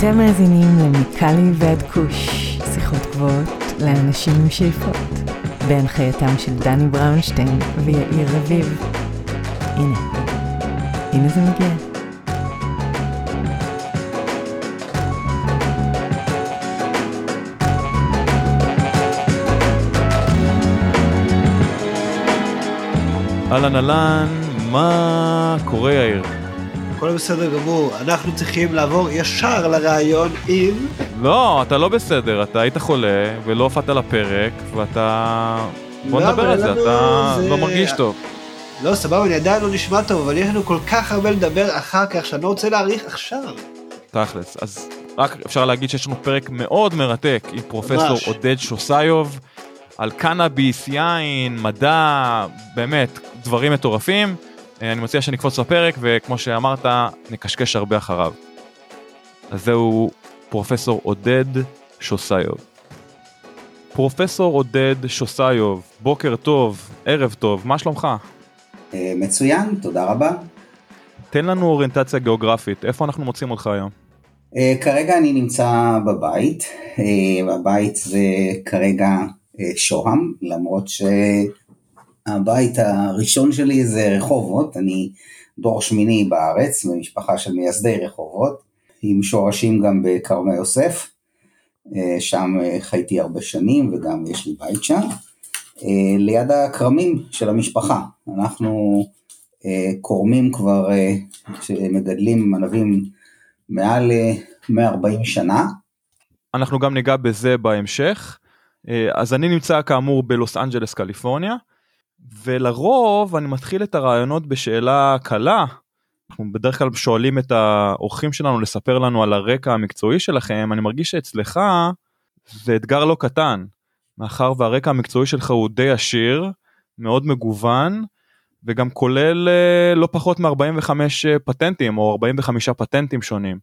אתם מאזינים למיקלי ועד כוש, שיחות גבוהות לאנשים עם שאיפות, בהנחייתם של דני בראונשטיין ויאיר רביב. הנה, הנה זה מגיע. אהלן אהלן, מה קורה יאיר? הכל בסדר גמור, אנחנו צריכים לעבור ישר לראיון עם... לא, אתה לא בסדר, אתה היית חולה ולא הופעת לפרק ואתה... בוא לא, נדבר על זה, אתה זה- לא מרגיש טוב. לא, סבבה, אני עדיין לא נשמע טוב, אבל יש לנו כל כך הרבה לדבר אחר כך, שאני לא רוצה להאריך עכשיו. תכלס, אז רק אפשר להגיד שיש לנו פרק מאוד מרתק עם פרופסור ממש. עודד שוסיוב על קנאביס, יין, מדע, באמת, דברים מטורפים. אה, אני מציע שנקפוץ לפרק וכמו שאמרת, נקשקש הרבה אחריו. אז זהו פרופסור עודד שוסיוב. פרופסור עודד שוסיוב, בוקר טוב, ערב טוב, מה שלומך? אה, מצוין, תודה רבה. תן לנו אוריינטציה גיאוגרפית, איפה אנחנו מוצאים אותך היום? אה, כרגע אני נמצא בבית, הבית זה כרגע שוהם, למרות שהבית הראשון שלי זה רחובות, אני דור שמיני בארץ, במשפחה של מייסדי רחובות, עם שורשים גם בכרמי יוסף, אה, שם אה, חייתי הרבה שנים וגם יש לי בית שם, אה, ליד הכרמים של המשפחה, אנחנו קורמים כבר, שמגדלים ענבים מעל אה, 140 שנה. אנחנו גם ניגע בזה בהמשך. אז אני נמצא כאמור בלוס אנג'לס קליפורניה, ולרוב אני מתחיל את הרעיונות בשאלה קלה. אנחנו בדרך כלל שואלים את האורחים שלנו לספר לנו על הרקע המקצועי שלכם, אני מרגיש שאצלך זה אתגר לא קטן, מאחר והרקע המקצועי שלך הוא די עשיר, מאוד מגוון, וגם כולל אה, לא פחות מ-45 פטנטים או 45 פטנטים שונים.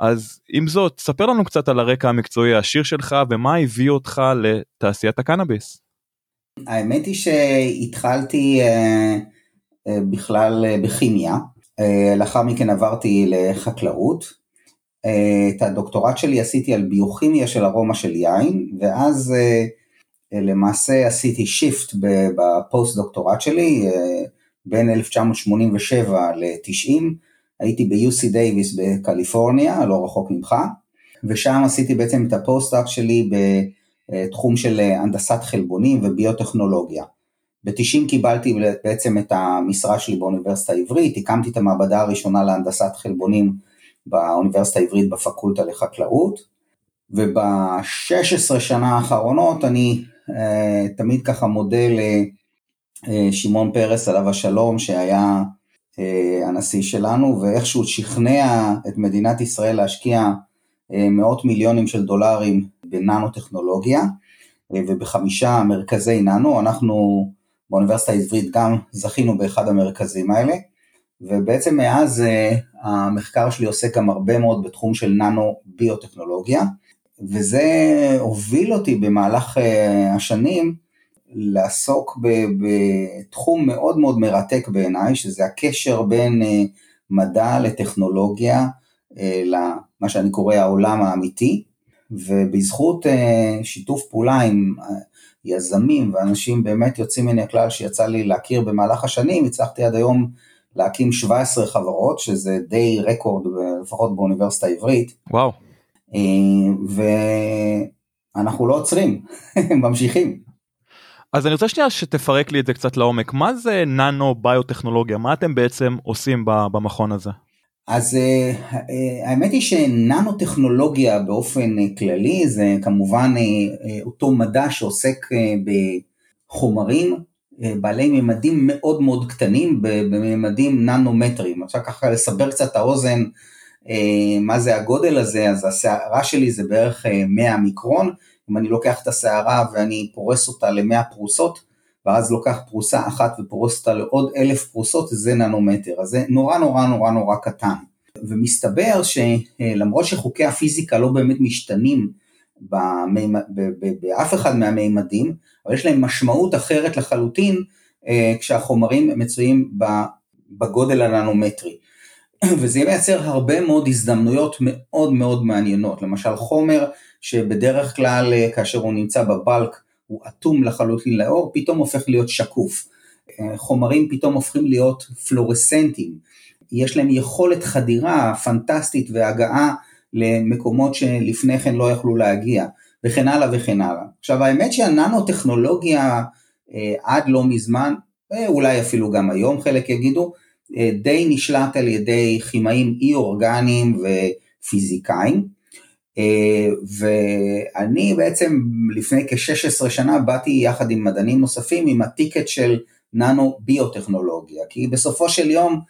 אז עם זאת, ספר לנו קצת על הרקע המקצועי העשיר שלך ומה הביא אותך לתעשיית הקנאביס. האמת היא שהתחלתי אה, אה, בכלל אה, בכימיה, לאחר מכן עברתי לחקלאות. את הדוקטורט שלי עשיתי על ביוכימיה של ארומה של יין, ואז למעשה עשיתי shift ב- בפוסט דוקטורט שלי, בין 1987 ל-90, הייתי ב-UC דייוויס בקליפורניה, לא רחוק ממך, ושם עשיתי בעצם את הפוסט-דוק שלי בתחום של אה, הנדסת חלבונים וביוטכנולוגיה. ב-90 קיבלתי בעצם את המשרה שלי באוניברסיטה העברית, הקמתי את המעבדה הראשונה להנדסת חלבונים באוניברסיטה העברית בפקולטה לחקלאות, וב-16 שנה האחרונות אני אה, תמיד ככה מודה לשמעון פרס עליו השלום שהיה אה, הנשיא שלנו ואיכשהו שכנע את מדינת ישראל להשקיע אה, מאות מיליונים של דולרים בננו-טכנולוגיה אה, ובחמישה מרכזי ננו, אנחנו באוניברסיטה העברית גם זכינו באחד המרכזים האלה ובעצם מאז אה, המחקר שלי עוסק גם הרבה מאוד בתחום של ננו ביוטכנולוגיה וזה הוביל אותי במהלך אה, השנים לעסוק בתחום מאוד מאוד מרתק בעיניי, שזה הקשר בין מדע לטכנולוגיה, למה שאני קורא העולם האמיתי, ובזכות אה, שיתוף פעולה עם אה, יזמים ואנשים באמת יוצאים מן הכלל שיצא לי להכיר במהלך השנים, הצלחתי עד היום להקים 17 חברות, שזה די רקורד ב- לפחות באוניברסיטה העברית, וואו. אה, ואנחנו לא עוצרים, ממשיכים. אז אני רוצה שנייה שתפרק לי את זה קצת לעומק, מה זה ננו ביוטכנולוגיה? מה אתם בעצם עושים במכון הזה? אז אה, אה, האמת היא שננו טכנולוגיה באופן אה, כללי זה כמובן אותו מדע שעוסק בחומרים בעלי ממדים מאוד מאוד קטנים בממדים ננומטרים. עכשיו ככה לסבר קצת את האוזן מה זה הגודל הזה, אז הסערה שלי זה בערך אה, 100 מיקרון, אם אני לוקח את הסערה ואני פורס אותה ל-100 פרוסות, ואז לוקח פרוסה אחת ופורס אותה לעוד אלף פרוסות, זה ננומטר, אז זה נורא נורא נורא נורא קטן. ומסתבר שלמרות שחוקי הפיזיקה לא באמת משתנים במימ... באף אחד מהמימדים, אבל יש להם משמעות אחרת לחלוטין אה, כשהחומרים מצויים. בגודל הננומטרי. וזה מייצר הרבה מאוד הזדמנויות מאוד מאוד מעניינות, למשל חומר שבדרך כלל אה, כאשר הוא נמצא בבלק הוא אטום לחלוטין לאור, פתאום הופך להיות שקוף. אה, חומרים פתאום הופכים להיות פלורסנטיים, יש להם יכולת חדירה פנטסטית והגעה למקומות שלפני כן לא יכלו להגיע, וכן הלאה וכן הלאה. עכשיו האמת שהננו טכנולוגיה אה, עד לא מזמן, אולי אפילו גם היום חלק יגידו, די נשלט על ידי כימאים אי אורגניים ופיזיקאים, אה, ואני בעצם לפני כ-16 שנה באתי יחד עם מדענים נוספים עם הטיקט של ננו ביוטכנולוגיה, כי בסופו של יום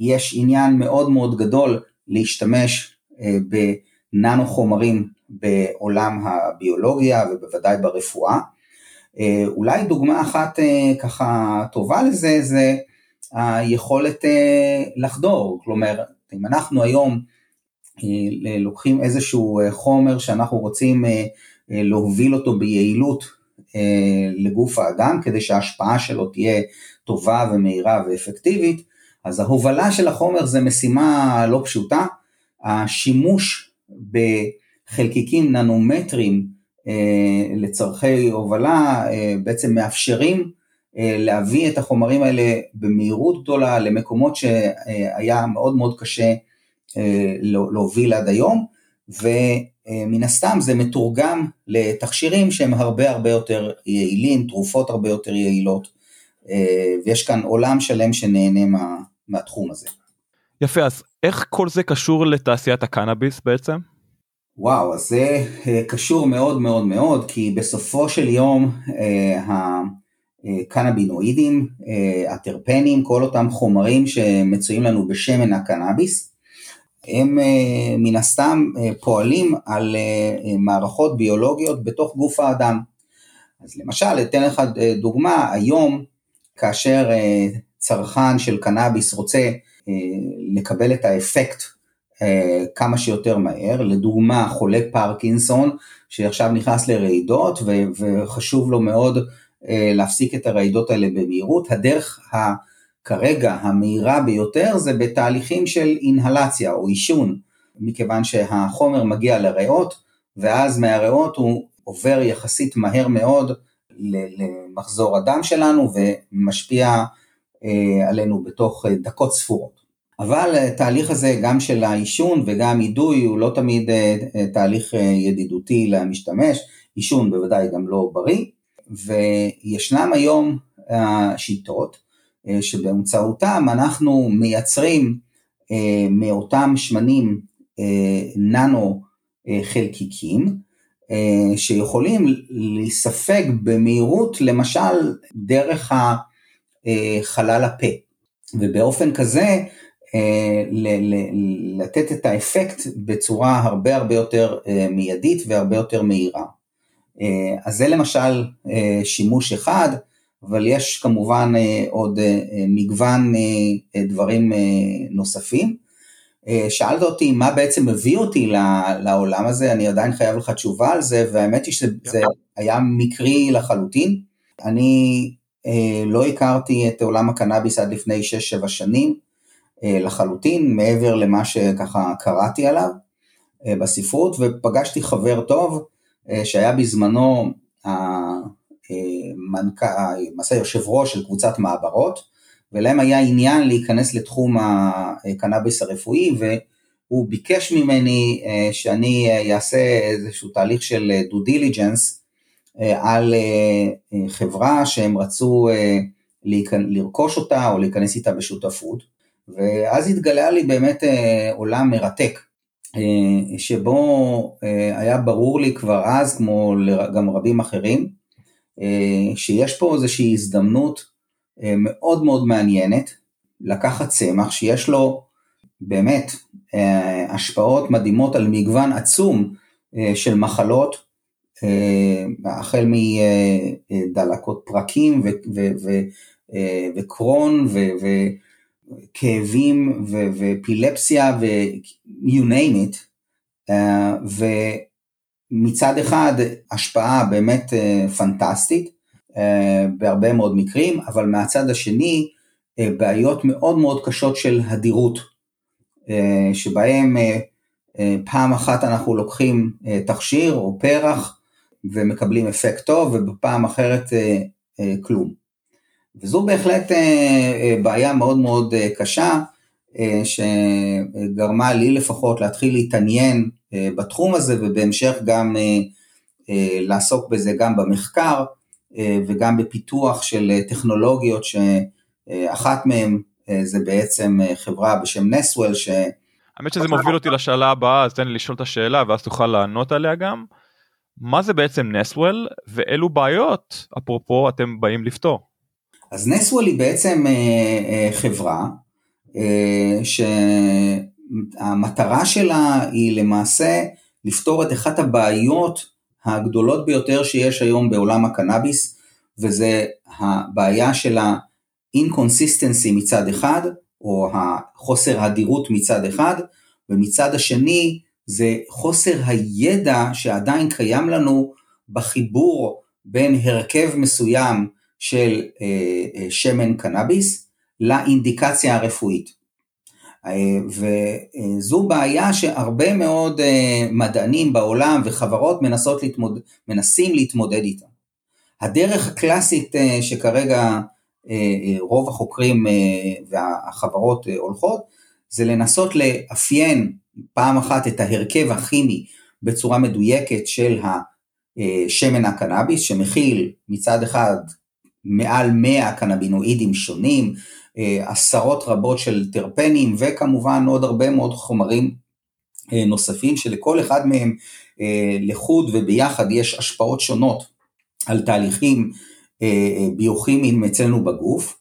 יש עניין מאוד מאוד גדול להשתמש אה, בננו חומרים בעולם הביולוגיה ובוודאי ברפואה. אה, אולי דוגמה אחת ככה טובה לזה זה היכולת לחדור, כלומר אם אנחנו היום אה, לוקחים איזשהו אה, חומר שאנחנו רוצים אה, להוביל אותו ביעילות לגוף האדם כדי שההשפעה שלו תהיה טובה ומהירה ואפקטיבית, אז ההובלה של החומר זה משימה לא פשוטה, השימוש בחלקיקים ננומטרים לצורכי הובלה בעצם מאפשרים להביא את החומרים האלה במהירות גדולה למקומות שהיה מאוד מאוד קשה אה, להוביל עד היום, ומן הסתם זה מתורגם לתכשירים שהם הרבה הרבה יותר יעילים, תרופות הרבה יותר יעילות, אה, ויש כאן עולם שלם שנהנה מה, מהתחום הזה. יפה, אז איך כל זה קשור לתעשיית הקנאביס בעצם? וואו, אז זה אה, קשור מאוד מאוד מאוד, כי בסופו של יום הקנאבינואידים, הטרפנים, כל אותם חומרים שמצויים לנו בשמן הקנאביס, הם אה, מן הסתם אה, פועלים על אה, מערכות ביולוגיות בתוך גוף האדם. אז למשל, אתן לך דוגמה, היום כאשר צרכן של קנאביס רוצה לקבל את האפקט כמה שיותר מהר, לדוגמה חולה פרקינסון שעכשיו נכנס לרעידות וחשוב לו מאוד להפסיק את הרעידות האלה במהירות, הדרך כרגע המהירה ביותר זה בתהליכים של אינהלציה או עישון, מכיוון שהחומר מגיע לריאות ואז מהריאות הוא עובר יחסית מהר מאוד למחזור הדם שלנו ומשפיע אה, עלינו בתוך אה, דקות ספורות. אבל התהליך אה, הזה גם של העישון וגם אידוי הוא לא תמיד תהליך ידידותי למשתמש, עישון בוודאי גם לא בריא, וישנם היום שיטות אה, שבאמצעותם אנחנו מייצרים אה, מאותם שמנים אה, ננו חלקיקים שיכולים להיספג במהירות למשל דרך חלל הפה ובאופן כזה לתת את האפקט בצורה הרבה הרבה יותר מיידית והרבה יותר מהירה. אז זה למשל שימוש אחד, אבל יש כמובן אה, עוד אה, אה, מגוון דברים נוספים. שאלת אותי מה בעצם מביא אותי לעולם הזה, אני עדיין חייב לך תשובה על זה, והאמת היא שזה היה מקרי לחלוטין. אני לא הכרתי את עולם הקנאביס עד לפני 6-7 שנים לחלוטין, מעבר למה שככה קראתי עליו בספרות, ופגשתי חבר טוב שהיה בזמנו למעשה יושב ראש של קבוצת מעברות, ולהם היה עניין להיכנס לתחום הקנאביס הרפואי, והוא ביקש ממני אה, שאני אעשה איזשהו תהליך של דו דיליג'נס אה, על אה, חברה שהם רצו לרכוש אותה או להיכנס איתה בשותפות, ואז התגלה לי באמת עולם מרתק. שבו היה ברור לי כבר אז, כמו גם רבים אחרים, אה, שיש פה איזושהי הזדמנות אה, מאוד מאוד מעניינת לקחת צמח שיש לו באמת אה, השפעות מדהימות על מגוון עצום של מחלות, החל מדלקות פרקים וקרון וכאבים ואפילפסיה ו-you name it, מצד אחד השפעה באמת אה, פנטסטית אה, בהרבה מאוד מקרים, אבל מהצד השני אה, בעיות מאוד מאוד קשות של הדירות. שבהם פעם אחת אנחנו לוקחים תכשיר או פרח ומקבלים אפקט טוב ובפעם אחרת כלום. וזו בהחלט בעיה מאוד מאוד קשה שגרמה לי לפחות להתחיל להתעניין בתחום הזה ובהמשך גם לעסוק בזה גם במחקר וגם בפיתוח של טכנולוגיות שאחת מהן זה בעצם חברה בשם נסוול ש... האמת שזה מוביל אותי לשאלה הבאה אז תן לי לשאול את השאלה ואז תוכל לענות עליה גם. מה זה בעצם נסוול ואילו בעיות אפרופו אתם באים לפתור? אז נסוול היא בעצם חברה שהמטרה שלה היא למעשה לפתור את אחת הבעיות הגדולות ביותר שיש היום בעולם הקנאביס, וזה הבעיה של ה-inconsistency מצד אחד, או החוסר הדירות מצד אחד, ומצד השני זה חוסר הידע שעדיין קיים לנו בחיבור בין הרכב מסוים של אה, אה, שמן קנאביס לאינדיקציה הרפואית. אה, וזו בעיה שהרבה מאוד אה, מדענים בעולם וחברות מנסות להתמוד... מנסים להתמודד איתה. הדרך הקלאסית אה, שכרגע רוב החוקרים והחברות הולכות, זה לנסות לאפיין פעם אחת את ההרכב הכימי בצורה מדויקת של השמן הקנאביס, שמכיל מצד אחד מעל 100 קנבינואידים שונים, אה, עשרות רבות של טרפנים וכמובן עוד הרבה מאוד חומרים אה, נוספים שלכל אחד מהם אה, לחוד וביחד יש השפעות שונות על תהליכים ביוכימיים אצלנו בגוף.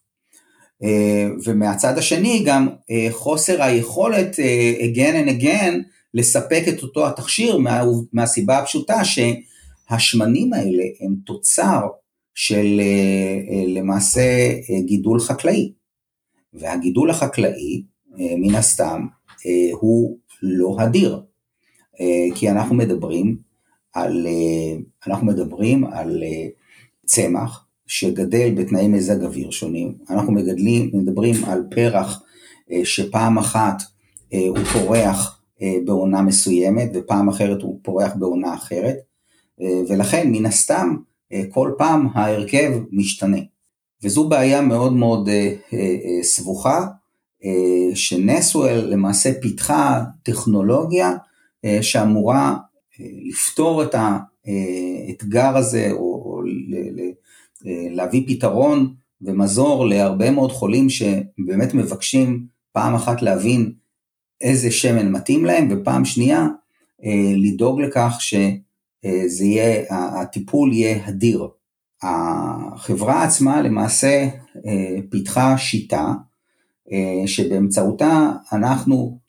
ומהצד השני גם חוסר היכולת again and again לספק את אותו התכשיר מה, מהסיבה הפשוטה שהשמנים האלה הם תוצר של למעשה גידול חקלאי. והגידול החקלאי, אה, מן הסתם, אה, הוא לא הדיר, אה, כי אנחנו מדברים על, אנחנו מדברים על צמח שגדל בתנאי מזג אוויר שונים, אנחנו מגדלים, מדברים על פרח שפעם אחת הוא פורח בעונה מסוימת ופעם אחרת הוא פורח בעונה אחרת, ולכן מן הסתם כל פעם ההרכב משתנה. וזו בעיה מאוד מאוד אה, אה, אה, סבוכה, שנסואל למעשה פיתחה טכנולוגיה שאמורה לפתור את האתגר הזה, או להביא פתרון ומזור להרבה מאוד חולים שבאמת מבקשים פעם אחת להבין איזה שמן מתאים להם, ופעם שנייה לדאוג לכך שזה יהיה, הטיפול יהיה הדיר. החברה עצמה למעשה אה, פיתחה שיטה אה, שבאמצעותה אנחנו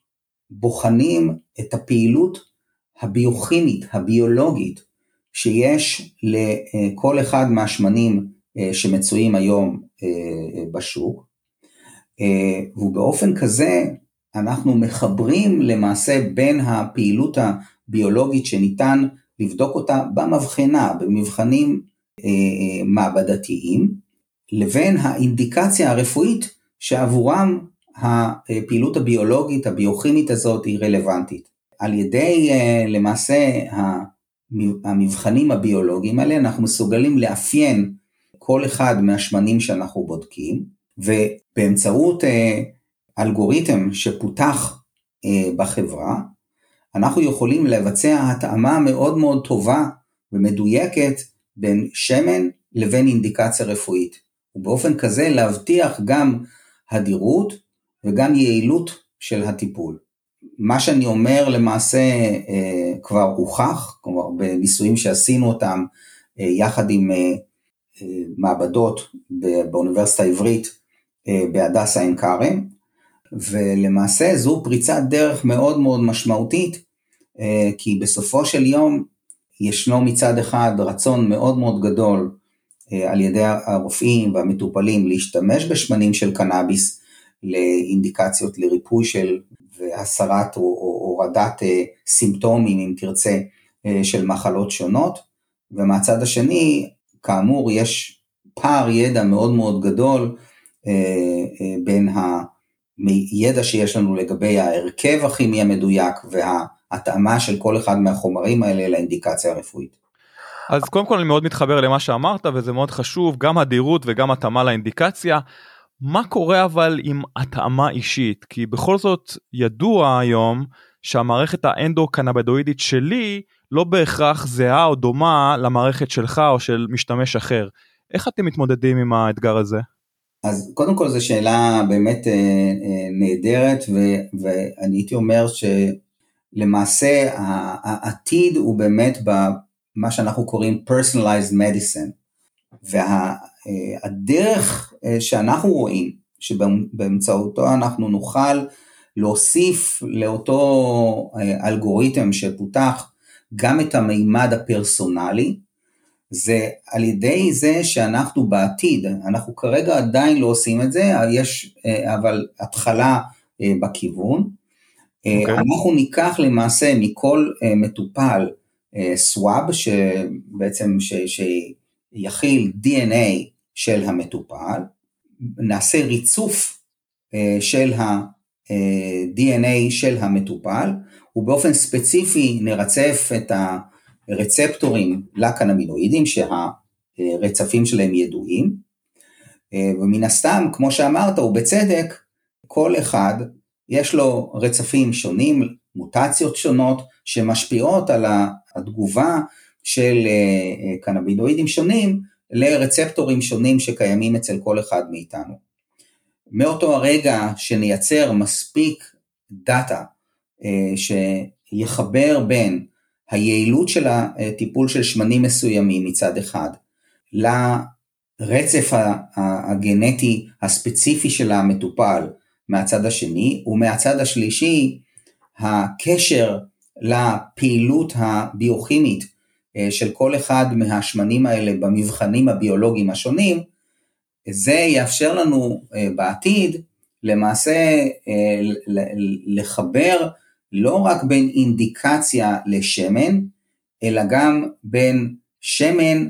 בוחנים את הפעילות הביוכימית, הביולוגית, שיש לכל אחד מהשמנים אה, שמצויים היום בשוק, ובאופן כזה אנחנו מחברים למעשה בין הפעילות הביולוגית שניתן לבדוק אותה במבחנה, במבחנים מעבדתיים, לבין האינדיקציה הרפואית שעבורם הפעילות הביולוגית, הביוכימית הזאת היא רלוונטית. על ידי אה, למעשה המבחנים הביולוגיים האלה אנחנו מסוגלים לאפיין כל אחד מהשמנים שאנחנו בודקים, ובאמצעות אה, אלגוריתם שפותח בחברה, אנחנו יכולים לבצע התאמה מאוד מאוד טובה ומדויקת בין שמן לבין אינדיקציה רפואית, ובאופן כזה להבטיח גם הדירות וגם יעילות של הטיפול. מה שאני אומר למעשה אה, כבר הוכח, כלומר בניסויים שעשינו אותם אה, יחד עם אה, מעבדות באוניברסיטה העברית בהדסה עין כרם, ולמעשה זו פריצת דרך מאוד מאוד משמעותית, כי בסופו של יום ישנו מצד אחד רצון מאוד מאוד גדול אה, על ידי הרופאים והמטופלים להשתמש בשמנים של קנאביס לאינדיקציות לריפוי של והסרת או, הורדת אה, סימפטומים אם תרצה אה, של מחלות שונות. ומהצד השני כאמור יש פער ידע מאוד מאוד גדול בין מידע שיש לנו לגבי ההרכב הכימי המדויק וההתאמה של כל אחד מהחומרים האלה לאינדיקציה הרפואית. אז קודם כל אני מאוד מתחבר למה שאמרת וזה מאוד חשוב גם הדירות וגם התאמה לאינדיקציה. מה קורה אבל עם התאמה אישית כי בכל זאת ידוע היום שהמערכת האנדו-קנבדואידית שלי לא בהכרח זהה או דומה למערכת שלך או של משתמש אחר. איך אתם מתמודדים עם האתגר הזה? אז קודם כל זו שאלה באמת אה, אה, נהדרת ו, ואני הייתי אומר שלמעשה העתיד הוא באמת במה שאנחנו קוראים personalized medicine והדרך אה, שאנחנו רואים שבאמצעותו אנחנו נוכל להוסיף לאותו אלגוריתם שפותח גם את המימד הפרסונלי, זה על ידי זה שאנחנו בעתיד, אנחנו כרגע עדיין לא עושים את זה, יש אבל התחלה אה, בכיוון. Okay. אה, אוקיי. אנחנו ניקח למעשה מכל אה, מטופל סוואב, שבעצם ש, שיכיל DNA של המטופל, נעשה ריצוף של ה-DNA של המטופל, ובאופן ספציפי נרצף את הרצפטורים לקנמינואידים שהרצפים שלהם ידועים, ומן הסתם, כמו שאמרת, ובצדק, כל אחד יש לו רצפים שונים, מוטציות שונות, שמשפיעות על התגובה של אה, קנבינואידים שונים לרצפטורים שונים שקיימים אצל כל אחד מאיתנו. מאותו הרגע שנייצר מספיק דאטה אה, שיחבר בין היעילות של הטיפול של שמנים מסוימים מצד אחד, לרצף הגנטי הספציפי של המטופל מהצד השני, ומהצד השלישי הקשר לפעילות הביוכימית אה, של כל אחד מהשמנים האלה במבחנים הביולוגיים השונים, זה יאפשר לנו אה, בעתיד למעשה לחבר לא רק בין אינדיקציה לשמן, אלא גם בין שמן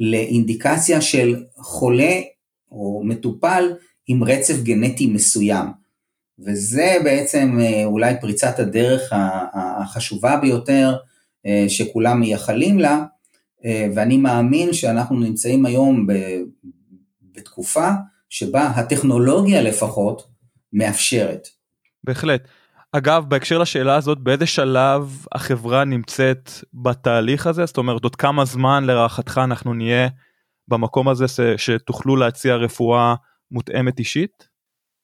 לאינדיקציה של חולה או מטופל עם רצף גנטי מסוים. וזה בעצם אה, אולי פריצת הדרך החשובה ביותר אה, שכולם מייחלים לה, אה, ואני מאמין שאנחנו נמצאים היום בתקופה שבה הטכנולוגיה לפחות מאפשרת. בהחלט. אגב, בהקשר לשאלה הזאת, באיזה שלב החברה נמצאת בתהליך הזה? זאת אומרת, עוד כמה זמן להערכתך אנחנו נהיה במקום הזה שתוכלו להציע רפואה מותאמת אישית?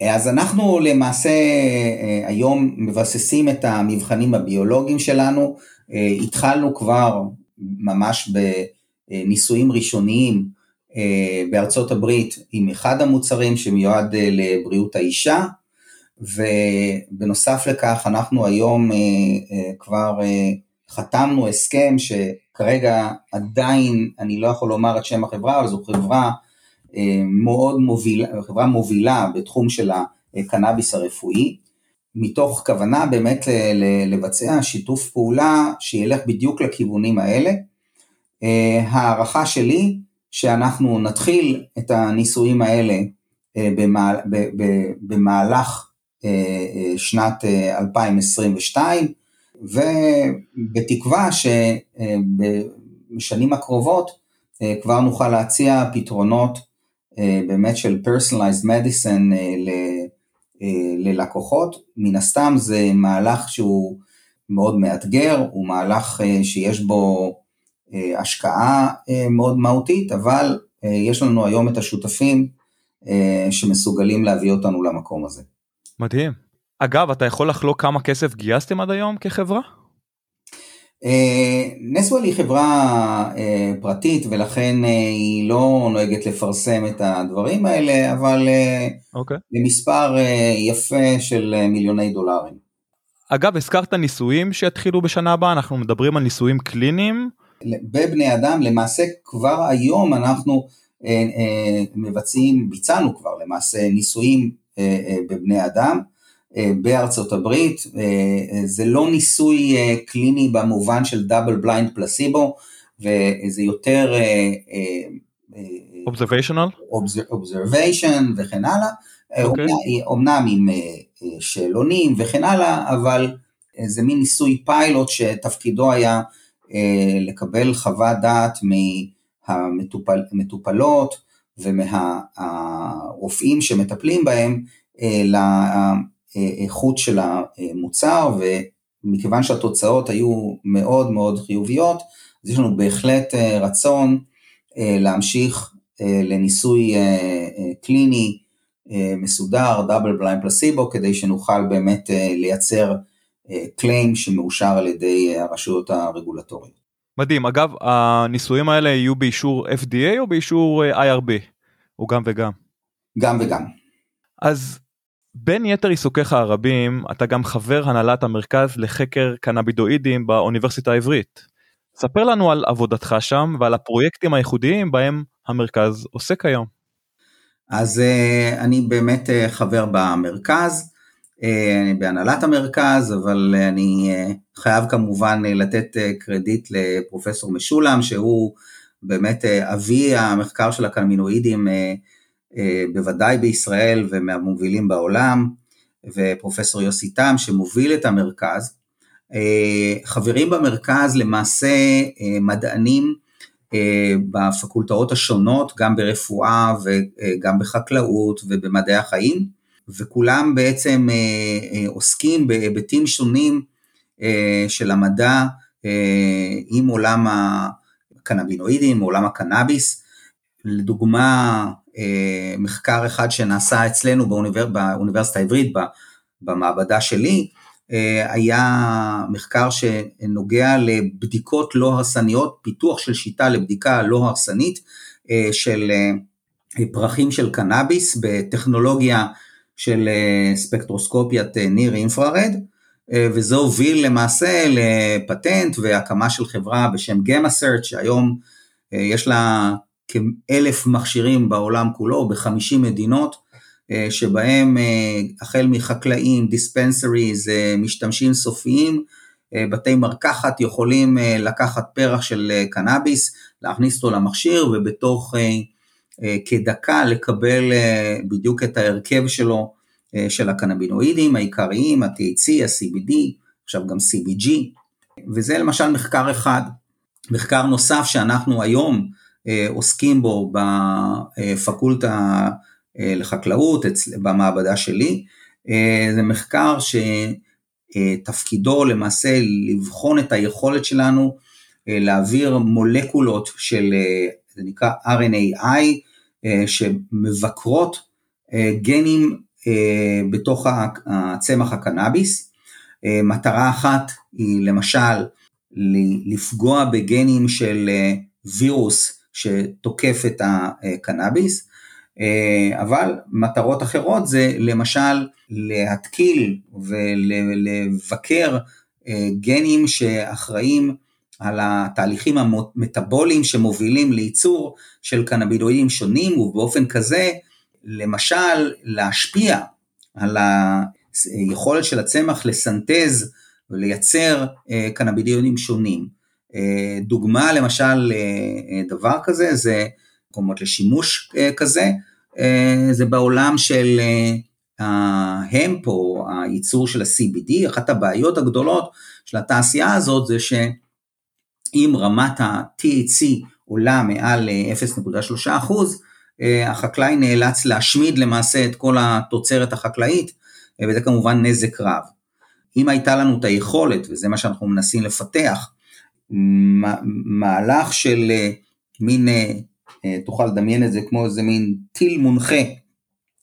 אז אנחנו למעשה אה, היום מבססים את המבחנים הביולוגיים שלנו, אה, התחלנו כבר ממש בניסויים ראשוניים אה, בארצות הברית עם אחד המוצרים שמיועד לבריאות האישה, ובנוסף לכך אנחנו היום כבר חתמנו הסכם שכרגע עדיין אני לא יכול לומר את שם החברה, אבל זו חברה מאוד מובילה, חברה מובילה בתחום של הקנאביס הרפואי, מתוך כוונה באמת לבצע שיתוף פעולה שילך בדיוק לכיוונים האלה. הערכה שלי שאנחנו נתחיל את הניסויים האלה במהלך שנת 2022, ובתקווה שבשנים הקרובות אה, כבר נוכל להציע פתרונות אה, באמת של personalized medicine אה, ללקוחות. מן הסתם זה מהלך שהוא מאוד מאתגר, הוא מהלך שיש בו השקעה מאוד מהותית, אבל יש לנו היום את השותפים שמסוגלים להביא אותנו למקום הזה. מדהים. אגב, אתה יכול לחלוק כמה כסף גייסתם עד היום כחברה? אה, נסוול היא חברה אה, פרטית ולכן אה, היא לא נוהגת לפרסם את הדברים האלה, אבל okay. אוקיי. במספר יפה של מיליוני דולרים. אגב, הזכרת ניסויים שיתחילו בשנה הבאה, אנחנו מדברים על ניסויים קליניים. בבני אדם, למעשה כבר היום אנחנו מבצעים, ביצענו כבר למעשה ניסויים בבני אדם בארצות הברית, זה לא ניסוי קליני במובן של double blind placebo, וזה יותר... observational? observation וכן הלאה, אוקיי. אומנם עם שאלונים וכן הלאה, אבל זה מין ניסוי פיילוט שתפקידו היה לקבל חוות דעת מהמטופלות ומהרופאים שמטפלים בהם לאיכות של המוצר, ומכיוון שהתוצאות היו מאוד מאוד חיוביות, אז יש לנו בהחלט רצון להמשיך לניסוי קליני מסודר, דאבל בליינד פלסיבו, כדי שנוכל באמת לייצר קליים שמאושר על ידי הרשויות הרגולטוריות. מדהים, אגב, הניסויים האלה יהיו באישור FDA או באישור IRB? או גם וגם? גם וגם. אז בין יתר עיסוקיך הרבים, אתה גם חבר הנהלת המרכז לחקר קנאבידואידים באוניברסיטה העברית. ספר לנו על עבודתך שם ועל הפרויקטים הייחודיים בהם המרכז עוסק היום. אז אני באמת חבר במרכז, אני בהנהלת המרכז, אבל אני חייב כמובן לתת קרדיט לפרופסור משולם, שהוא באמת אבי המחקר של הקלמינואידים, בוודאי בישראל ומהמובילים בעולם, ופרופסור יוסי תם שמוביל את המרכז. חברים במרכז למעשה מדענים בפקולטאות השונות, גם ברפואה וגם בחקלאות ובמדעי החיים, וכולם בעצם עוסקים בהיבטים שונים של המדע עם עולם הקנבינואידים, עולם הקנאביס. לדוגמה, מחקר אחד שנעשה אצלנו באוניבר... באוניברסיטה העברית, במעבדה שלי, היה מחקר שנוגע לבדיקות לא הרסניות, פיתוח של שיטה לבדיקה לא הרסנית של פרחים של קנאביס בטכנולוגיה של ספקטרוסקופיית ניר אינפרארד, וזה הוביל למעשה לפטנט והקמה של חברה בשם גמה סרט, שהיום יש לה כאלף מכשירים בעולם כולו, בחמישים מדינות, שבהם החל מחקלאים, דיספנסריז, משתמשים סופיים, בתי מרקחת יכולים לקחת פרח של קנאביס, להכניס אותו למכשיר ובתוך כדקה לקבל בדיוק את ההרכב שלו של הקנבינואידים העיקריים, ה-THC, ה-CBD, עכשיו גם CBG, וזה למשל מחקר אחד. מחקר נוסף שאנחנו היום עוסקים בו בפקולטה לחקלאות, במעבדה שלי, זה מחקר שתפקידו למעשה לבחון את היכולת שלנו להעביר מולקולות של, זה נקרא RNAi, שמבקרות גנים בתוך הצמח הקנאביס. מטרה אחת היא למשל לפגוע בגנים של וירוס שתוקף את הקנאביס, אבל מטרות אחרות זה למשל להתקיל ולבקר גנים שאחראים על התהליכים המטאבוליים שמובילים לייצור של קנאבידואידים שונים ובאופן כזה למשל להשפיע על היכולת של הצמח לסנטז ולייצר קנאבידיונים שונים. דוגמה למשל לדבר כזה זה מקומות לשימוש כזה, זה בעולם של ההמפ או הייצור של ה-CBD, אחת הבעיות הגדולות של התעשייה הזאת זה שאם רמת ה-THC עולה מעל 0.3 אחוז, החקלאי נאלץ להשמיד למעשה את כל התוצרת החקלאית, וזה כמובן נזק רב. אם הייתה לנו את היכולת, וזה מה שאנחנו מנסים לפתח, מהלך של מין, תוכל לדמיין את זה כמו איזה מין טיל מונחה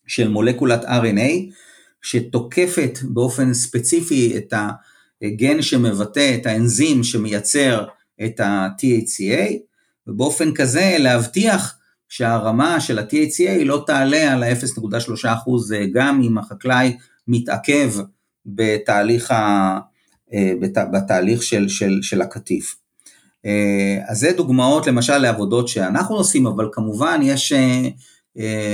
של מולקולת RNA, שתוקפת באופן ספציפי את הגן שמבטא את האנזים שמייצר את ה-THCA, ובאופן כזה להבטיח שהרמה של ה-THCA לא תעלה על ה-0.3% גם אם החקלאי מתעכב בתהליך, בת, בתהליך של, של, של הקטיף. אז זה דוגמאות למשל לעבודות שאנחנו עושים, אבל כמובן יש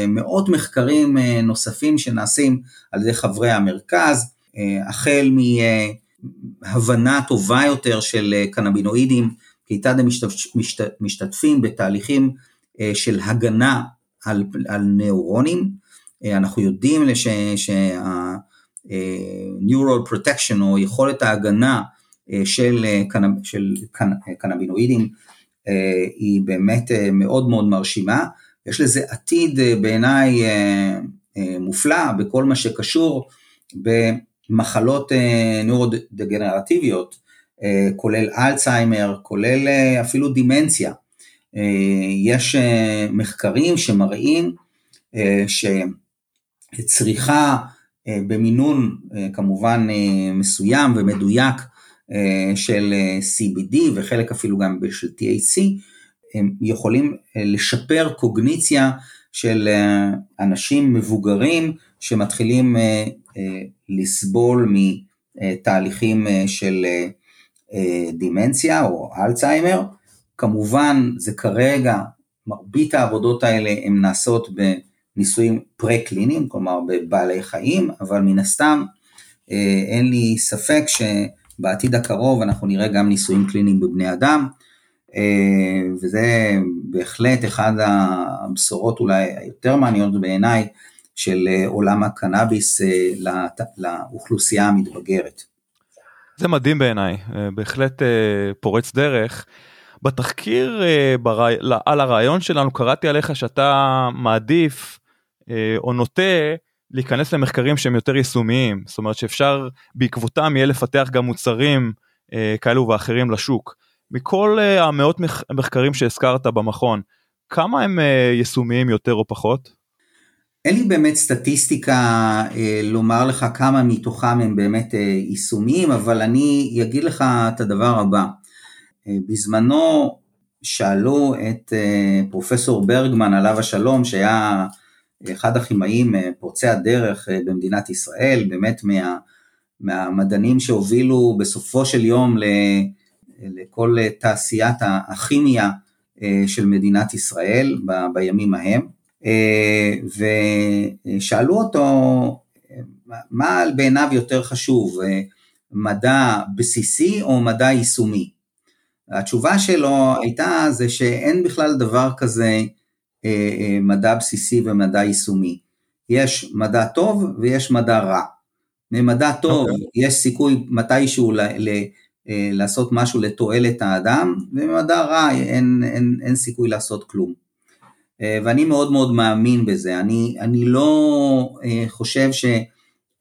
מאות מחקרים נוספים שנעשים על ידי חברי המרכז, החל מהבנה טובה יותר של קנבינואידים, כיצד הם משתתפים בתהליכים של הגנה על, על נאורונים, אנחנו יודעים שה-neural protection או יכולת ההגנה של, של קנבינואידים היא באמת מאוד מאוד מרשימה. יש לזה עתיד בעיניי מופלא בכל מה שקשור במחלות נוירודגנרטיביות, כולל אלצהיימר, כולל אפילו דימנציה. יש מחקרים שמראים שצריכה במינון כמובן מסוים ומדויק של CBD וחלק אפילו גם של THC, הם יכולים לשפר קוגניציה של אנשים מבוגרים שמתחילים לסבול מתהליכים של דימנציה או אלצהיימר. כמובן זה כרגע, מרבית העבודות האלה הן נעשות בניסויים פרה-קליניים, כלומר בבעלי חיים, אבל מן הסתם אין לי ספק שבעתיד הקרוב אנחנו נראה גם ניסויים קליניים בבני אדם, וזה בהחלט אחד הבשורות אולי היותר מעניינות בעיניי של עולם הקנאביס לאוכלוסייה המתבגרת. זה מדהים בעיניי, בהחלט פורץ דרך. בתחקיר על הרעיון שלנו קראתי עליך שאתה מעדיף או נוטה להיכנס למחקרים שהם יותר יישומיים, זאת אומרת שאפשר בעקבותם יהיה לפתח גם מוצרים כאלו ואחרים לשוק. מכל המאות מחקרים שהזכרת במכון, כמה הם יישומיים יותר או פחות? אין לי באמת סטטיסטיקה אה, לומר לך כמה מתוכם הם באמת אה, יישומיים, אבל אני אגיד לך את הדבר הבא. אה, בזמנו שאלו את אה, פרופסור ברגמן עליו השלום, שהיה אחד הכימאים אה, פורצי הדרך אה, במדינת ישראל, באמת מה, מהמדענים שהובילו בסופו של יום ל, לכל תעשיית הכימיה אה, של מדינת ישראל ב, בימים ההם. אה, ושאלו אותו מה בעיניו יותר חשוב, אה, מדע בסיסי או מדע יישומי? התשובה שלו הייתה זה שאין בכלל דבר כזה אה, מדע בסיסי ומדע יישומי. יש מדע טוב ויש מדע רע. ממדע טוב okay. אוקיי. יש סיכוי מתישהו ל, ל, לעשות משהו לתועלת האדם, וממדע רע אין, אין, אין סיכוי לעשות כלום. אה, ואני מאוד מאוד מאמין בזה. אני, אני לא אה, חושב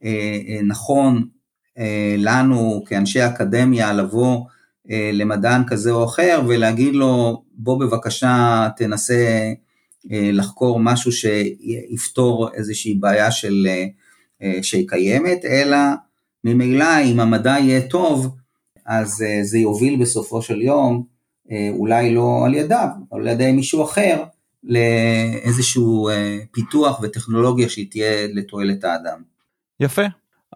שנכון אה, לנו כאנשי אקדמיה לבוא למדען כזה או אחר ולהגיד לו בוא בבקשה תנסה לחקור משהו שיפתור איזושהי בעיה של, שהיא קיימת, אלא ממילא אם המדע יהיה טוב, אז זה יוביל בסופו של יום, אולי לא על ידיו, אבל על ידי מישהו אחר, לאיזשהו אה, פיתוח וטכנולוגיה שהיא תהיה לתועלת האדם. יפה.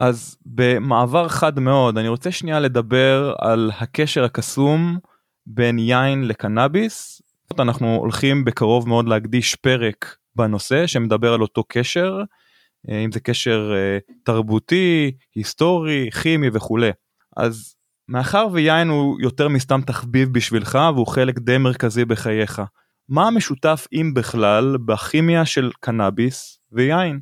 אז במעבר חד מאוד אני רוצה שנייה לדבר על הקשר הקסום בין יין לקנאביס. אנחנו הולכים בקרוב מאוד להקדיש פרק בנושא שמדבר על אותו קשר, אה, אם זה קשר אה, תרבותי, היסטורי, כימי וכולי. אז מאחר ויין הוא יותר מסתם תחביב בשבילך והוא חלק די מרכזי בחייך, מה המשותף אם בכלל בכימיה של קנאביס ויין?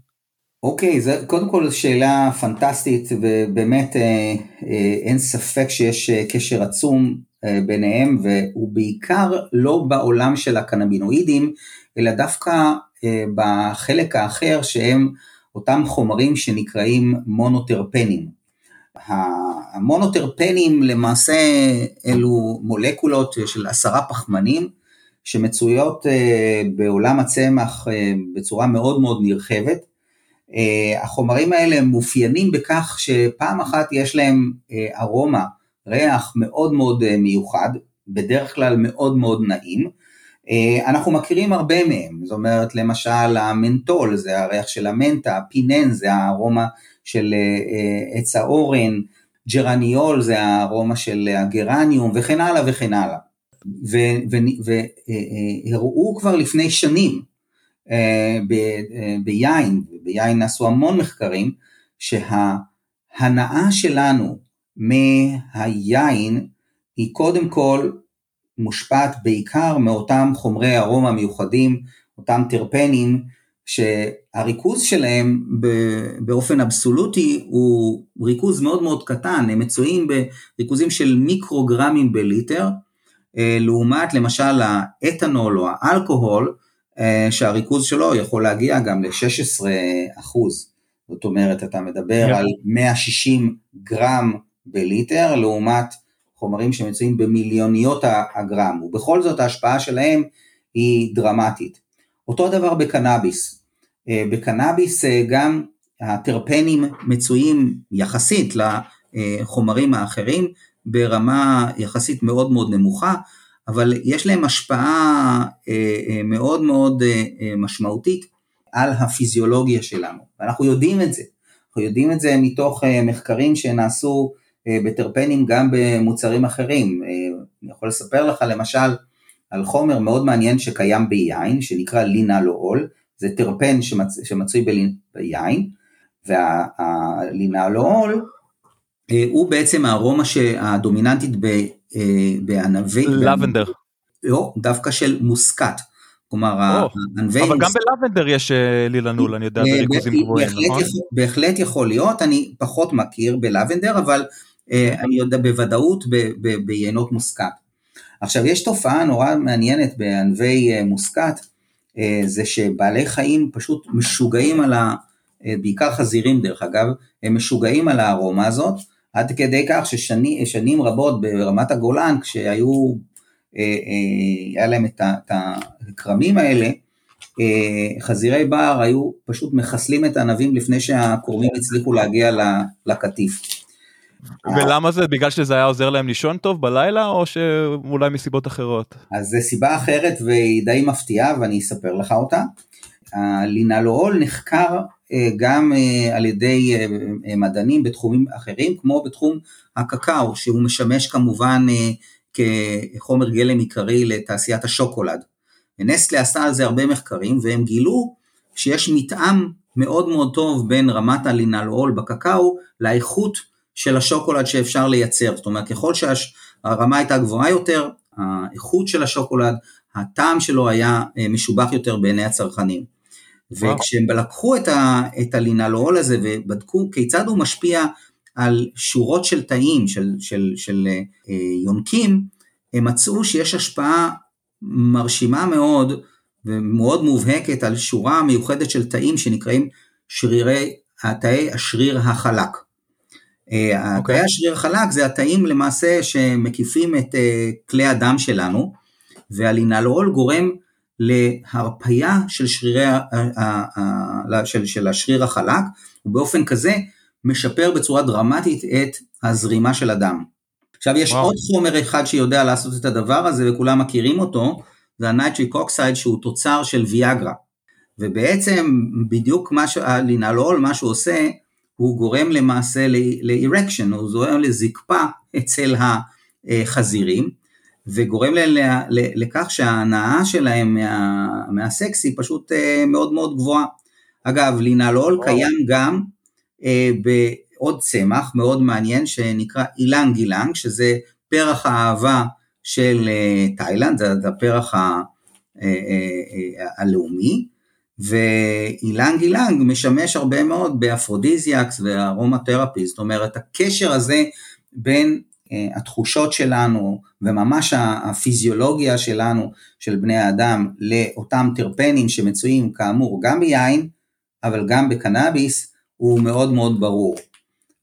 אוקיי, okay, זה קודם כל שאלה פנטסטית ובאמת אה, אה, אין ספק שיש אה, קשר עצום אה, ביניהם והוא בעיקר לא בעולם של הקנבינואידים אלא דווקא אה, בחלק האחר שהם אותם חומרים שנקראים מונוטרפנים. המונוטרפנים למעשה אלו מולקולות של עשרה פחמנים שמצויות אה, בעולם הצמח אה, בצורה מאוד מאוד נרחבת. אה, החומרים האלה מאופיינים בכך שפעם אחת יש להם ארומה, ריח מאוד מאוד מיוחד, בדרך כלל מאוד מאוד נעים. אנחנו מכירים הרבה מהם, זאת אומרת למשל המנטול זה הריח של המנטה, pinene זה הארומה של עץ האורן, geraniol זה הארומה של הגרניום וכן הלאה וכן הלאה. והראו כבר לפני שנים אה, אה, ביין, ביין נעשו המון מחקרים, שההנאה שלנו מהיין היא קודם כל מושפעת בעיקר מאותם חומרי ארומה מיוחדים, אותם טרפנים, שהריכוז שלהם באופן אבסולוטי הוא ריכוז מאוד מאוד קטן, הם מצויים בריכוזים של מיקרוגרמים בליטר, אה, לעומת למשל האתנול או האלכוהול, שהריכוז שלו יכול להגיע גם ל-16 אחוז. זאת אומרת, אתה מדבר yeah. על 160 גרם בליטר, לעומת חומרים שמצויים במיליוניות הגרם, ובכל זאת ההשפעה שלהם היא דרמטית. אותו הדבר בקנאביס. אה, בקנאביס אה, גם הטרפנים מצויים יחסית לחומרים האחרים ברמה יחסית מאוד מאוד נמוכה, אבל יש להם השפעה אה, מאוד מאוד משמעותית על הפיזיולוגיה שלנו, ואנחנו יודעים את זה. אנחנו יודעים את זה מתוך מחקרים שנעשו בטרפנים גם במוצרים אחרים. אני יכול לספר לך למשל על חומר מאוד מעניין שקיים ביין, שנקרא לינלואול, זה טרפן שמצ... שמצוי ביין, והלינלואול אה, הוא בעצם הארומה הדומיננטית אה, בענבי... לבנדר. לא, דווקא של מוסקת. כלומר, הענבי... אבל גם בלבנדר יש אה, לילנול, אני יודע, בריכוזים גבוהים, נכון? בהחלט יכול להיות, אני פחות מכיר בלבנדר, אבל אני יודע בוודאות ביינות מוסקת. עכשיו יש תופעה נורא מעניינת בענבי אה, מוסקת, אה, זה שבעלי חיים פשוט משוגעים על ה... אה, בעיקר חזירים דרך אגב, הם משוגעים על הארומה הזאת, עד כדי כך ששנים רבות ברמת הגולן, כשהיו, היה להם את הכרמים האלה, חזירי בר היו פשוט מחסלים את הענבים לפני שהכורמים הצליחו להגיע לקטיף. ולמה זה? בגלל שזה היה עוזר להם לישון טוב בלילה, או שאולי מסיבות אחרות? אז זה סיבה אחרת והיא די מפתיעה ואני אספר לך אותה. הלינלואול נחקר אה, גם אה, על ידי אה, מדענים בתחומים אחרים, כמו בתחום הקקאו, שהוא משמש כמובן כחומר גלם עיקרי לתעשיית השוקולד. נסטלה עשה על זה הרבה מחקרים והם גילו שיש מתאם מאוד מאוד טוב בין רמת הלינלואול בקקאו לאיכות של השוקולד שאפשר לייצר, זאת אומרת ככל שהרמה הייתה גבוהה יותר, האיכות של השוקולד, הטעם שלו היה אה, משובח יותר בעיני הצרכנים. וכשהם לקחו את, ה, את הלינלואול הזה ובדקו כיצד הוא משפיע על שורות של תאים, של, של, של אה, יונקים, הם מצאו שיש השפעה מרשימה מאוד ומאוד מובהקת על שורה מיוחדת של תאים שנקראים שרירי, תאי השריר החלק. אה, התאי אוקיי. השריר החלק זה התאים למעשה שמקיפים את אה, כלי הדם שלנו, וה linalool גורם להרפייה של, שרירי, של, של השריר החלק, ובאופן כזה משפר בצורה דרמטית את הזרימה של הדם. עכשיו יש וואו. עוד חומר אחד שיודע לעשות את הדבר הזה וכולם מכירים אותו, זה ה nitric oxide שהוא תוצר של ויאגרה. ובעצם בדיוק מה שהלינלאול, מה שהוא עושה, הוא גורם למעשה לאירקשן, הוא גורם לזקפה אצל החזירים, וגורם לכך שההנאה שלהם מה, מהסקס היא פשוט אה, מאוד מאוד גבוהה. אגב, לינלול קיים גם אה, בעוד צמח מאוד מעניין שנקרא אילנג אילנג, שזה פרח האהבה של אה, תאילנד, זה הפרח הלאומי, ו ylang ylang משמש הרבה מאוד ב aphrodisiacs ו aromatherapy, זאת אומרת הקשר הזה בין התחושות שלנו וממש הפיזיולוגיה שלנו של בני האדם לאותם טרפנים שמצויים כאמור גם ביין אבל גם בקנאביס הוא מאוד מאוד ברור.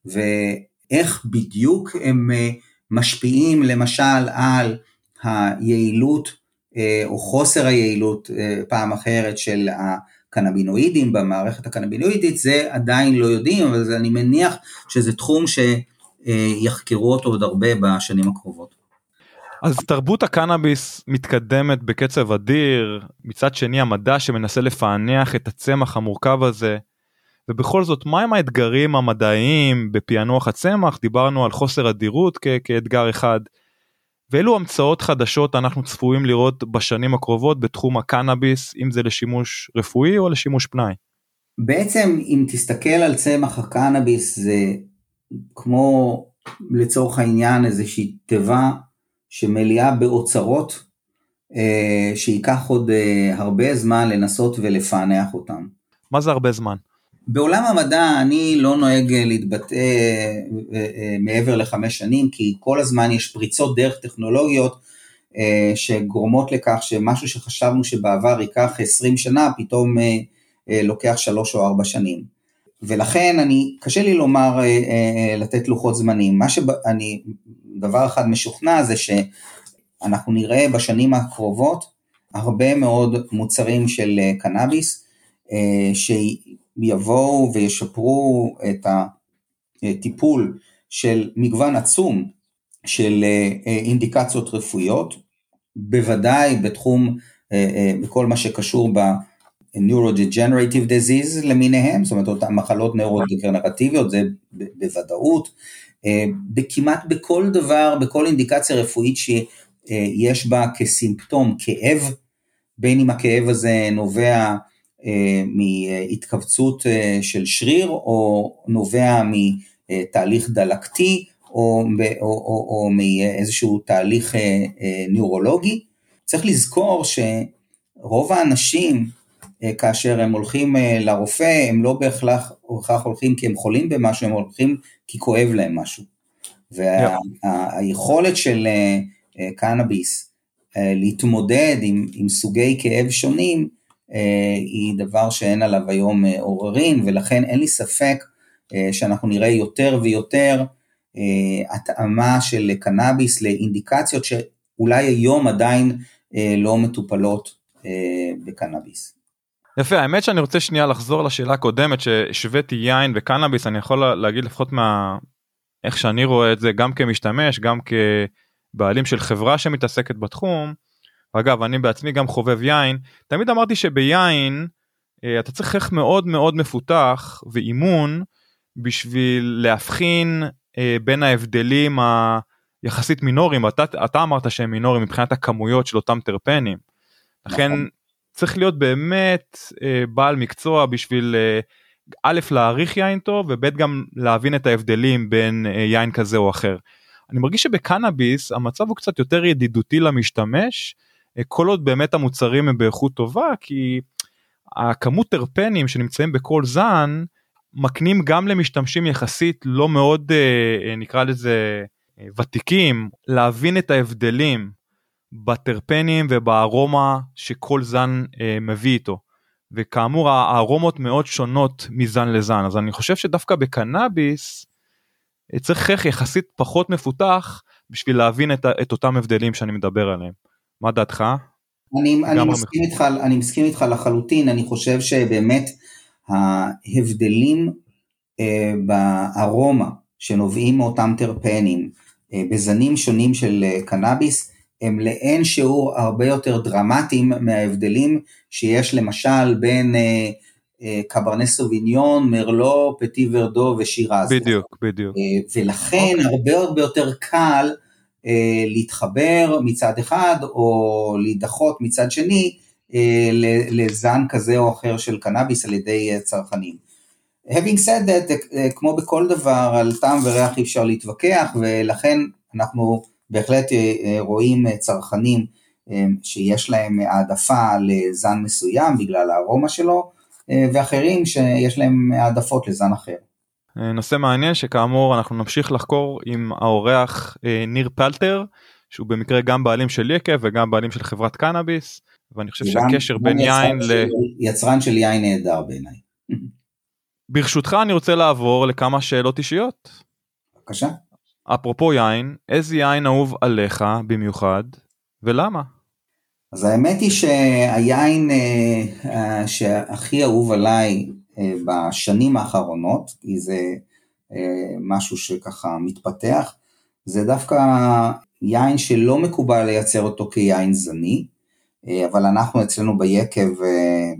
ואיך בדיוק הם uh, משפיעים למשל על היעילות אה, או חוסר היעילות אה, פעם אחרת של הקנבינואידים במערכת הקנבינואידית, זה עדיין לא יודעים, אבל אני מניח שזה תחום שיחקרו אותו עוד הרבה בשנים הקרובות. אז תרבות הקנאביס מתקדמת בקצב אדיר, מצד שני המדע שמנסה לפענח את הצמח המורכב הזה, ובכל זאת מהם האתגרים המדעיים בפענוח הצמח, דיברנו על חוסר אדירות כ- כאתגר אחד, ואילו המצאות חדשות אנחנו צפויים לראות בשנים הקרובות בתחום הקנאביס, אם זה לשימוש רפואי או לשימוש פנאי? בעצם אם תסתכל על צמח הקנאביס זה כמו לצורך העניין איזושהי תיבה שמלאה באוצרות שייקח עוד הרבה זמן לנסות ולפענח אותם. מה זה הרבה זמן? בעולם המדע אני לא נוהג להתבטא מעבר לחמש שנים, כי כל הזמן יש פריצות דרך טכנולוגיות שגורמות לכך שמשהו שחשבנו שבעבר ייקח 20 שנה, פתאום לוקח שלוש או ארבע שנים. ולכן אני, קשה לי לומר, אה, אה, לתת לוחות זמנים. מה שאני, דבר אחד משוכנע זה שאנחנו נראה בשנים הקרובות הרבה מאוד מוצרים של אה, קנאביס, שיבואו וישפרו את הטיפול של מגוון עצום של אינדיקציות רפואיות, בוודאי בתחום, בכל מה שקשור ב... Neurodegenerative Disease למיניהם, זאת אומרת אותן מחלות נאורודגנרטיביות, זה בוודאות, אה, בכמעט בכל דבר, בכל אינדיקציה רפואית שיש בה כסימפטום כאב, בין אם הכאב הזה נובע אה, מהתכווצות אה, של שריר או נובע מתהליך דלקתי או, או, או, או מאיזשהו תהליך נוירולוגי, צריך לזכור שרוב האנשים אה, כאשר הם הולכים אה, לרופא, הם לא בהכרח, בהכרח הולכים כי הם חולים במשהו, הם הולכים כי כואב להם משהו. והיכולת וה, של אה, קנאביס להתמודד עם, עם סוגי כאב שונים, היא דבר שאין עליו היום עוררין, ולכן אין לי ספק שאנחנו נראה יותר ויותר התאמה של קנאביס לאינדיקציות שאולי היום עדיין לא מטופלות בקנאביס. יפה האמת שאני רוצה שנייה לחזור לשאלה הקודמת שהשוויתי יין וקנאביס אני יכול להגיד לפחות מה איך שאני רואה את זה גם כמשתמש גם כבעלים של חברה שמתעסקת בתחום. אגב אני בעצמי גם חובב יין תמיד אמרתי שביין אה, אתה צריך איך מאוד מאוד מפותח ואימון בשביל להבחין אה, בין ההבדלים היחסית מינוריים אתה, אתה אמרת שהם מינוריים מבחינת הכמויות של אותם טרפנים. לכן. צריך להיות באמת אה, בעל מקצוע בשביל אה, א' להעריך יין טוב וב' גם להבין את ההבדלים בין אה, יין כזה או אחר. אני מרגיש שבקנאביס המצב הוא קצת יותר ידידותי למשתמש אה, כל עוד באמת המוצרים הם באיכות טובה כי הכמות טרפנים שנמצאים בכל זן מקנים גם למשתמשים יחסית לא מאוד אה, אה נקרא לזה אה, ותיקים להבין את ההבדלים בטרפנים ובארומה שכל זן אה, מביא איתו. וכאמור הארומות מאוד שונות מזן לזן אז אני חושב שדווקא בקנאביס אה, צריך איך יחסית פחות מפותח בשביל להבין את, את אותם הבדלים שאני מדבר עליהם. מה דעתך? אני, אני, מסכים איתך, אני מסכים איתך לחלוטין, אני חושב שבאמת ההבדלים אה, בארומה שנובעים מאותם טרפנים אה, בזנים שונים של אה, קנאביס הם לאין שיעור הרבה יותר דרמטיים מההבדלים שיש למשל בין אה, אה, קברנה סוביניון, מרלו, פטי ורדו ושירז. בדיוק, בדיוק. אה, ולכן okay. אוקיי. הרבה הרבה יותר קל אה, להתחבר מצד אחד או להידחות מצד שני אה, לזן כזה או אחר של קנאביס על ידי אה, צרכנים. Having said that, אה, כמו בכל דבר, על טעם וריח אי אפשר להתווכח, ולכן אנחנו בהחלט אה, אה, רואים אה, צרכנים שיש להם העדפה לזן מסוים בגלל הארומה שלו, ואחרים שיש להם העדפות לזן אחר. נושא מעניין שכאמור אנחנו נמשיך לחקור עם האורח ניר פלטר שהוא במקרה גם בעלים של יקב וגם בעלים של חברת קנאביס ואני חושב שהקשר בין יין ל... יצרן של יין נהדר בעיניי. ברשותך אני רוצה לעבור לכמה שאלות אישיות. בבקשה. אפרופו יין, איזה יין אהוב עליך במיוחד ולמה? אז האמת היא שהיין אה, אה, שהכי אהוב עליי אה, בשנים האחרונות, כי זה משהו שככה מתפתח, זה דווקא יין שלא מקובל לייצר אותו כיין זני, אבל אנחנו אצלנו ביקב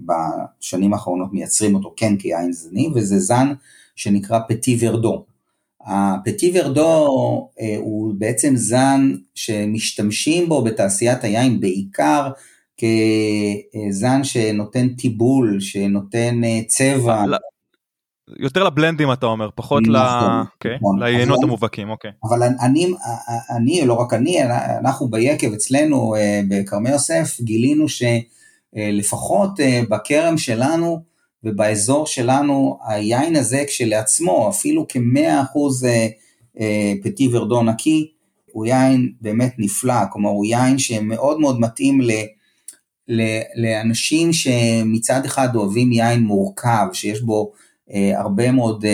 בשנים האחרונות מייצרים אותו כן כיין זני, וזה זן שנקרא פטי ורדו. הפטי ורדו אה, הוא בעצם זן שמשתמשים בו בתעשיית היין בעיקר כזן שנותן טיבול, שנותן אה, צבע. יותר לבלנדים אתה אומר, פחות ל... נכון, אוקיי, נכון. המובהקים, אוקיי. אבל אני, אני, לא רק אני, אנחנו ביקב אצלנו אה, בכרמי יוסף גילינו שלפחות אה, בכרם שלנו ובאזור שלנו היין הזה כשלעצמו אפילו כמאה אחוז אה, פטי ורדו נקי הוא יין באמת נפלא, כלומר הוא יין שמאוד מאוד מתאים ל, לאנשים שמצד אחד אוהבים יין מורכב שיש בו אה, הרבה מאוד אה,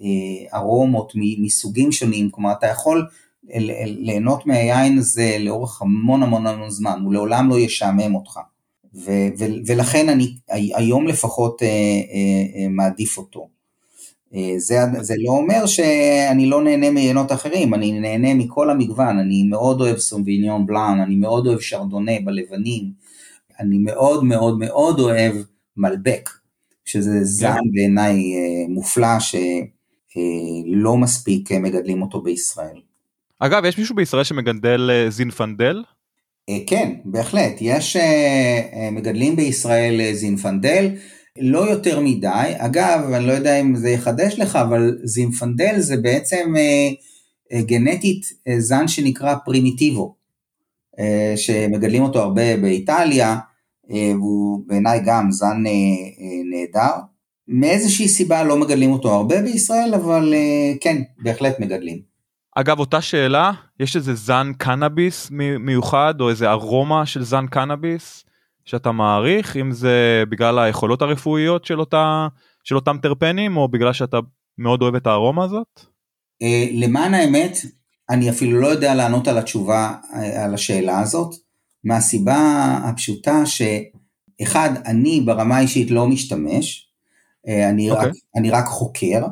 אה, ארומות מסוגים שונים, כלומר אתה יכול ליהנות מהיין הזה לאורך המון המון המון זמן, הוא לעולם לא ישעמם אותך. ו- ו- ולכן אני היום לפחות אה, אה, אה, מעדיף אותו. אה, זה, זה לא אומר שאני לא נהנה מיינות אחרים, אני נהנה מכל המגוון, אני מאוד אוהב סומביניון בלאן, אני מאוד אוהב שרדונה בלבנים, אני מאוד מאוד מאוד אוהב מלבק, שזה זן בעיניי אה, מופלא שלא מספיק אה, מגדלים אותו בישראל. אגב, יש מישהו בישראל שמגדל אה, זינפנדל? כן, בהחלט, יש מגדלים בישראל זינפנדל, לא יותר מדי, אגב, אני לא יודע אם זה יחדש לך, אבל זינפנדל זה בעצם גנטית זן שנקרא פרימיטיבו, שמגדלים אותו הרבה באיטליה, והוא בעיניי גם זן נהדר. מאיזושהי סיבה לא מגדלים אותו הרבה בישראל, אבל כן, בהחלט מגדלים. אגב, אותה שאלה, יש איזה זן קנאביס מיוחד, או איזה ארומה של זן קנאביס שאתה מעריך, אם זה בגלל היכולות הרפואיות של, אותה, של אותם טרפנים, או בגלל שאתה מאוד אוהב את הארומה הזאת? למען האמת, אני אפילו לא יודע לענות על התשובה, על השאלה הזאת, מהסיבה הפשוטה שאחד, אני ברמה האישית לא משתמש, אני, okay. רק, אני רק חוקר,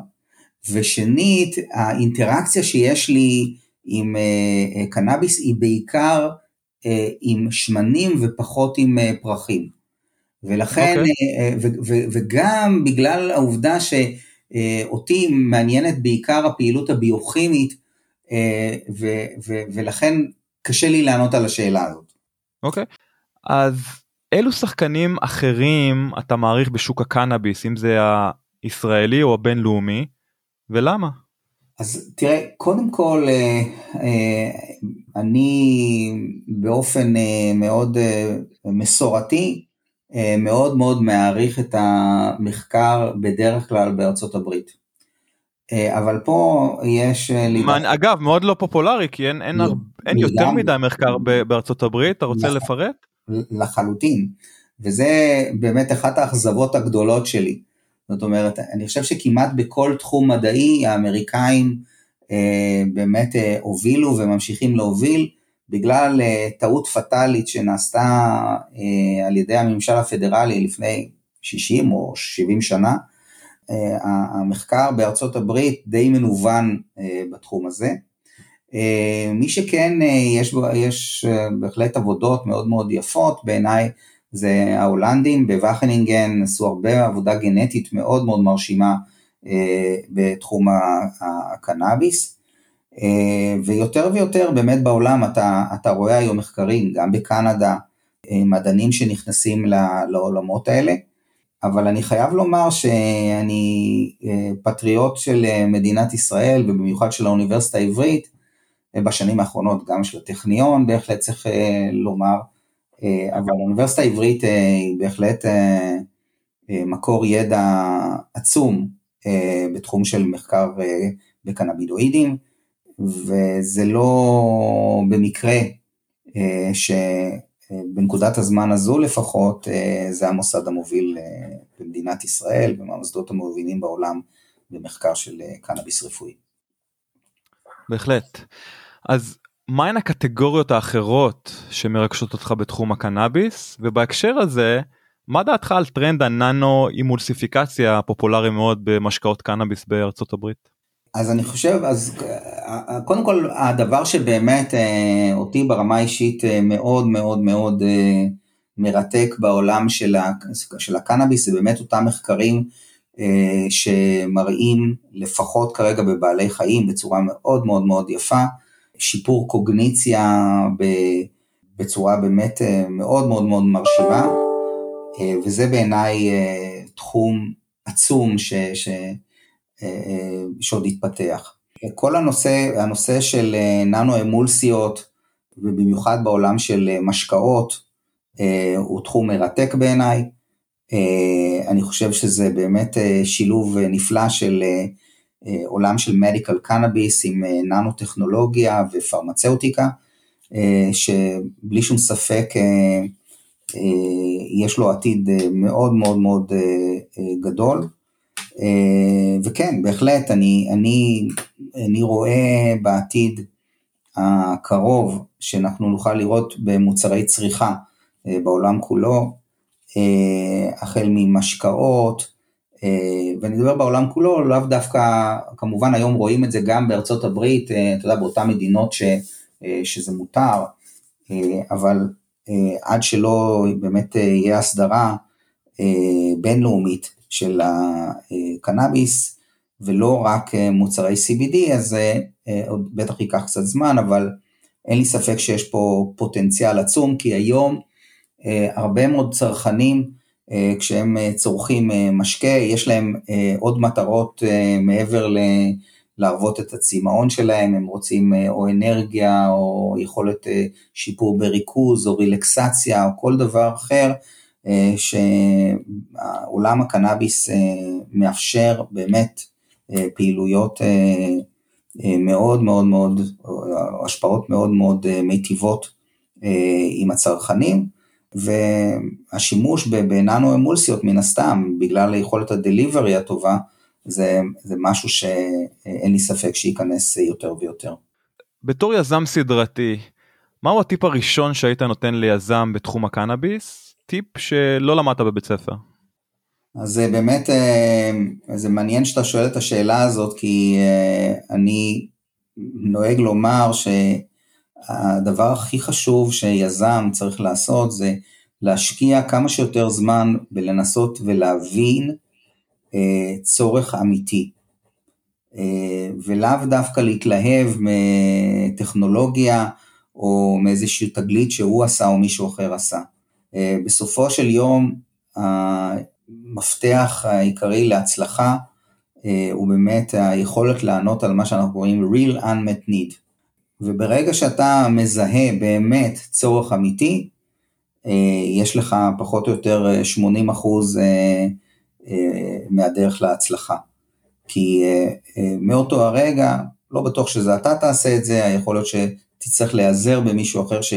ושנית, האינטראקציה שיש לי עם uh, קנאביס היא בעיקר uh, עם שמנים ופחות עם פרחים. ולכן, okay. uh, ו- ו- וגם בגלל העובדה שאותי מעניינת בעיקר הפעילות הביוכימית, ו- ו- ולכן קשה לי לענות על השאלה הזאת. אוקיי, okay. אז אילו שחקנים אחרים אתה מעריך בשוק הקנאביס, אם זה הישראלי או הבינלאומי, ולמה? אז תראה, קודם כל, אני באופן מאוד מסורתי, מאוד מאוד מעריך את המחקר בדרך כלל בארצות הברית. אבל פה יש... מה, אגב, מאוד לא פופולרי, כי אין, אין, הרבה, אין יותר מדי מחקר בארצות הברית, אתה רוצה לפרט? לחלוטין, וזה באמת אחת האכזבות הגדולות שלי. זאת אומרת, אני חושב שכמעט בכל תחום מדעי האמריקאים אה, באמת אה, הובילו וממשיכים להוביל, בגלל אה, טעות פטאלית שנעשתה אה, על ידי הממשל הפדרלי לפני 60 או 70 שנה, אה, המחקר בארצות הברית די מנוון אה, בתחום הזה. אה, מי שכן, אה, יש, יש אה, בהחלט עבודות מאוד מאוד יפות בעיניי, זה ההולנדים בווכנינגן עשו הרבה עבודה גנטית מאוד מאוד מרשימה אה, בתחום הקנאביס, אה, ויותר ויותר באמת בעולם אתה, אתה רואה היום מחקרים, גם בקנדה, אה, מדענים שנכנסים לעולמות האלה, אבל אני חייב לומר שאני פטריוט של מדינת ישראל ובמיוחד של האוניברסיטה העברית, בשנים האחרונות גם של הטכניון, בהחלט צריך לומר, אבל האוניברסיטה העברית היא בהחלט מקור ידע עצום בתחום של מחקר בקנבידואידים, וזה לא במקרה שבנקודת הזמן הזו לפחות זה המוסד המוביל במדינת ישראל ומהמוסדות המובילים בעולם במחקר של קנאביס רפואי. בהחלט. אז מהן הקטגוריות האחרות שמרגשות אותך בתחום הקנאביס ובהקשר הזה מה דעתך על טרנד הננו אימולסיפיקציה הפופולרי מאוד במשקאות קנאביס בארצות הברית? אז אני חושב אז קודם כל הדבר שבאמת אותי ברמה אישית מאוד מאוד מאוד מרתק בעולם של, ה, של הקנאביס זה באמת אותם מחקרים שמראים לפחות כרגע בבעלי חיים בצורה מאוד מאוד מאוד יפה שיפור קוגניציה בצורה באמת מאוד מאוד מאוד מרשימה, וזה בעיניי תחום עצום ש, ש, שעוד יתפתח. כל הנושא, הנושא של ננו אמולסיות, ובמיוחד בעולם של משקאות, הוא תחום מרתק בעיניי. אני חושב שזה באמת שילוב נפלא של עולם של מדיקל קנאביס עם ננו טכנולוגיה ופרמצאוטיקה, שבלי שום ספק אה, יש לו עתיד אה, מאוד מאוד מאוד אה, גדול. וכן, בהחלט, אני, אני, אני רואה בעתיד הקרוב שאנחנו נוכל לראות במוצרי צריכה בעולם כולו, החל ממשקאות, ואני מדבר בעולם כולו, לאו דווקא, כמובן היום רואים את זה גם בארצות הברית, אתה יודע, באותן מדינות ש, שזה מותר, אבל אה, עד שלא באמת אה, יהיה הסדרה אה, בינלאומית של הקנאביס, ולא רק מוצרי CBD, אז עוד בטח ייקח קצת זמן, אבל אין לי ספק שיש פה פוטנציאל עצום, כי היום הרבה מאוד צרכנים, כשהם צורכים משקה, יש להם עוד מטרות מעבר. להרוות את הצמאון שלהם, הם רוצים אה, או אנרגיה או יכולת אה, שיפור בריכוז או רילקסציה או כל דבר אחר, אה, שעולם הקנאביס מאפשר באמת פעילויות מאוד מאוד מאוד, השפעות מאוד מאוד מיטיבות עם הצרכנים. והשימוש בננו אמולסיות מן הסתם, בגלל היכולת הדליברי הטובה, זה, זה משהו שאין לי ספק שייכנס יותר ויותר. בתור יזם סדרתי, מהו הטיפ הראשון שהיית נותן ליזם בתחום הקנאביס? טיפ שלא למדת בבית ספר. אז באמת, אה, זה מעניין שאתה שואל את השאלה הזאת, כי אה, אני נוהג לומר שהדבר הכי חשוב שיזם צריך לעשות זה להשקיע כמה שיותר זמן בלנסות ולהבין אה, צורך אמיתי. אה, ולאו דווקא להתלהב מטכנולוגיה או מאיזושהי תגלית שהוא עשה או מישהו אחר עשה. אה, בסופו של יום המפתח העיקרי להצלחה הוא באמת היכולת לענות על מה שאנחנו קוראים real unmet need. וברגע שאתה מזהה באמת צורך אמיתי, יש לך פחות או יותר 80 אחוז אה, מהדרך להצלחה. כי אה, אה, מאותו הרגע, לא בטוח שזה אתה תעשה את זה, יכול להיות שתצטרך להיעזר במישהו אחר ש,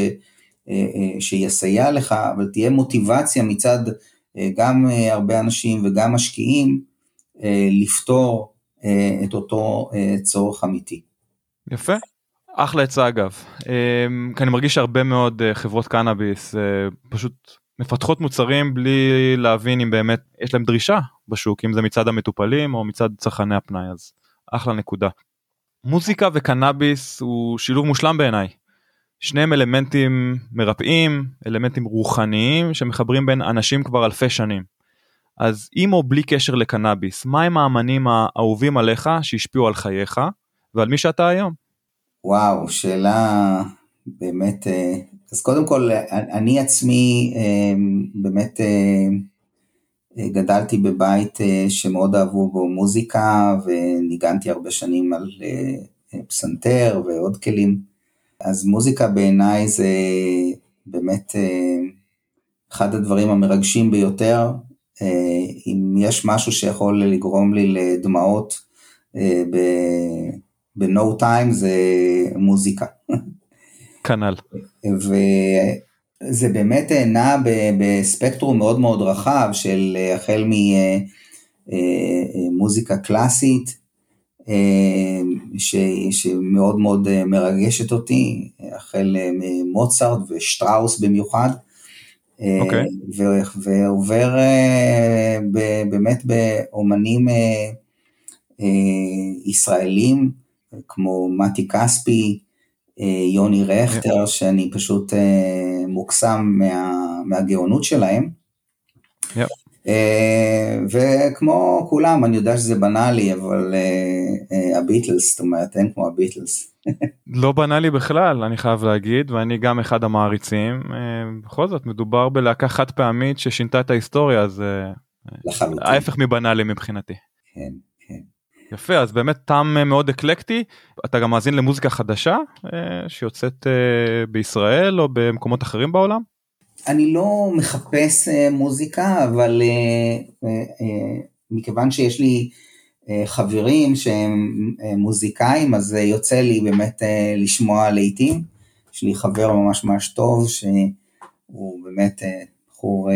שיסייע לך, אבל תהיה מוטיבציה מצד גם הרבה אנשים וגם משקיעים לפתור את אותו צורך אמיתי. יפה. אחלה עצה אגב, כי אני מרגיש שהרבה מאוד חברות קנאביס פשוט מפתחות מוצרים בלי להבין אם באמת יש להם דרישה בשוק אם זה מצד המטופלים או מצד צרכני הפנאי אז אחלה נקודה. מוזיקה וקנאביס הוא שילוב מושלם בעיניי. שניהם אלמנטים מרפאים אלמנטים רוחניים שמחברים בין אנשים כבר אלפי שנים. אז עם או בלי קשר לקנאביס מהם האמנים האהובים עליך שהשפיעו על חייך ועל מי שאתה היום. וואו שאלה באמת אה, אז קודם כל, אני עצמי אמ, באמת אה, גדלתי בבית אה, שמאוד אהבו בו מוזיקה וניגנתי הרבה שנים על אה, פסנתר ועוד כלים. אז מוזיקה בעיניי זה באמת אחד הדברים המרגשים ביותר. אם יש משהו שיכול לגרום לי לדמעות ב-no time זה מוזיקה. כנ"ל. וזה באמת נע בספקטרום מאוד מאוד רחב של החל ממוזיקה אה, אה, קלאסית, אה, ש, שמאוד מאוד מרגשת אותי, החל ממוצרט ושטראוס במיוחד. Okay. אוקיי. ועובר באמת באומנים ישראלים כמו מתי כספי, אה, יוני רכטר, שאני פשוט אה, מוקסם מה, מהגאונות שלהם. אה, וכמו כולם, אני יודע שזה בנאלי, אבל הביטלס, זאת אומרת, אין כמו הביטלס. לא בנאלי בכלל, אני חייב להגיד, ואני גם אחד המעריצים. בכל זאת, מדובר בלהקה חד פעמית ששינתה את ההיסטוריה, אז ההפך מבנאלי מבחינתי. כן. יפה אז באמת טעם מאוד אקלקטי אתה גם מאזין למוזיקה חדשה שיוצאת בישראל או במקומות אחרים בעולם? אני לא מחפש מוזיקה אבל מכיוון שיש לי חברים שהם מוזיקאים אז יוצא לי באמת לשמוע לעיתים. יש לי חבר ממש ממש טוב שהוא באמת בחור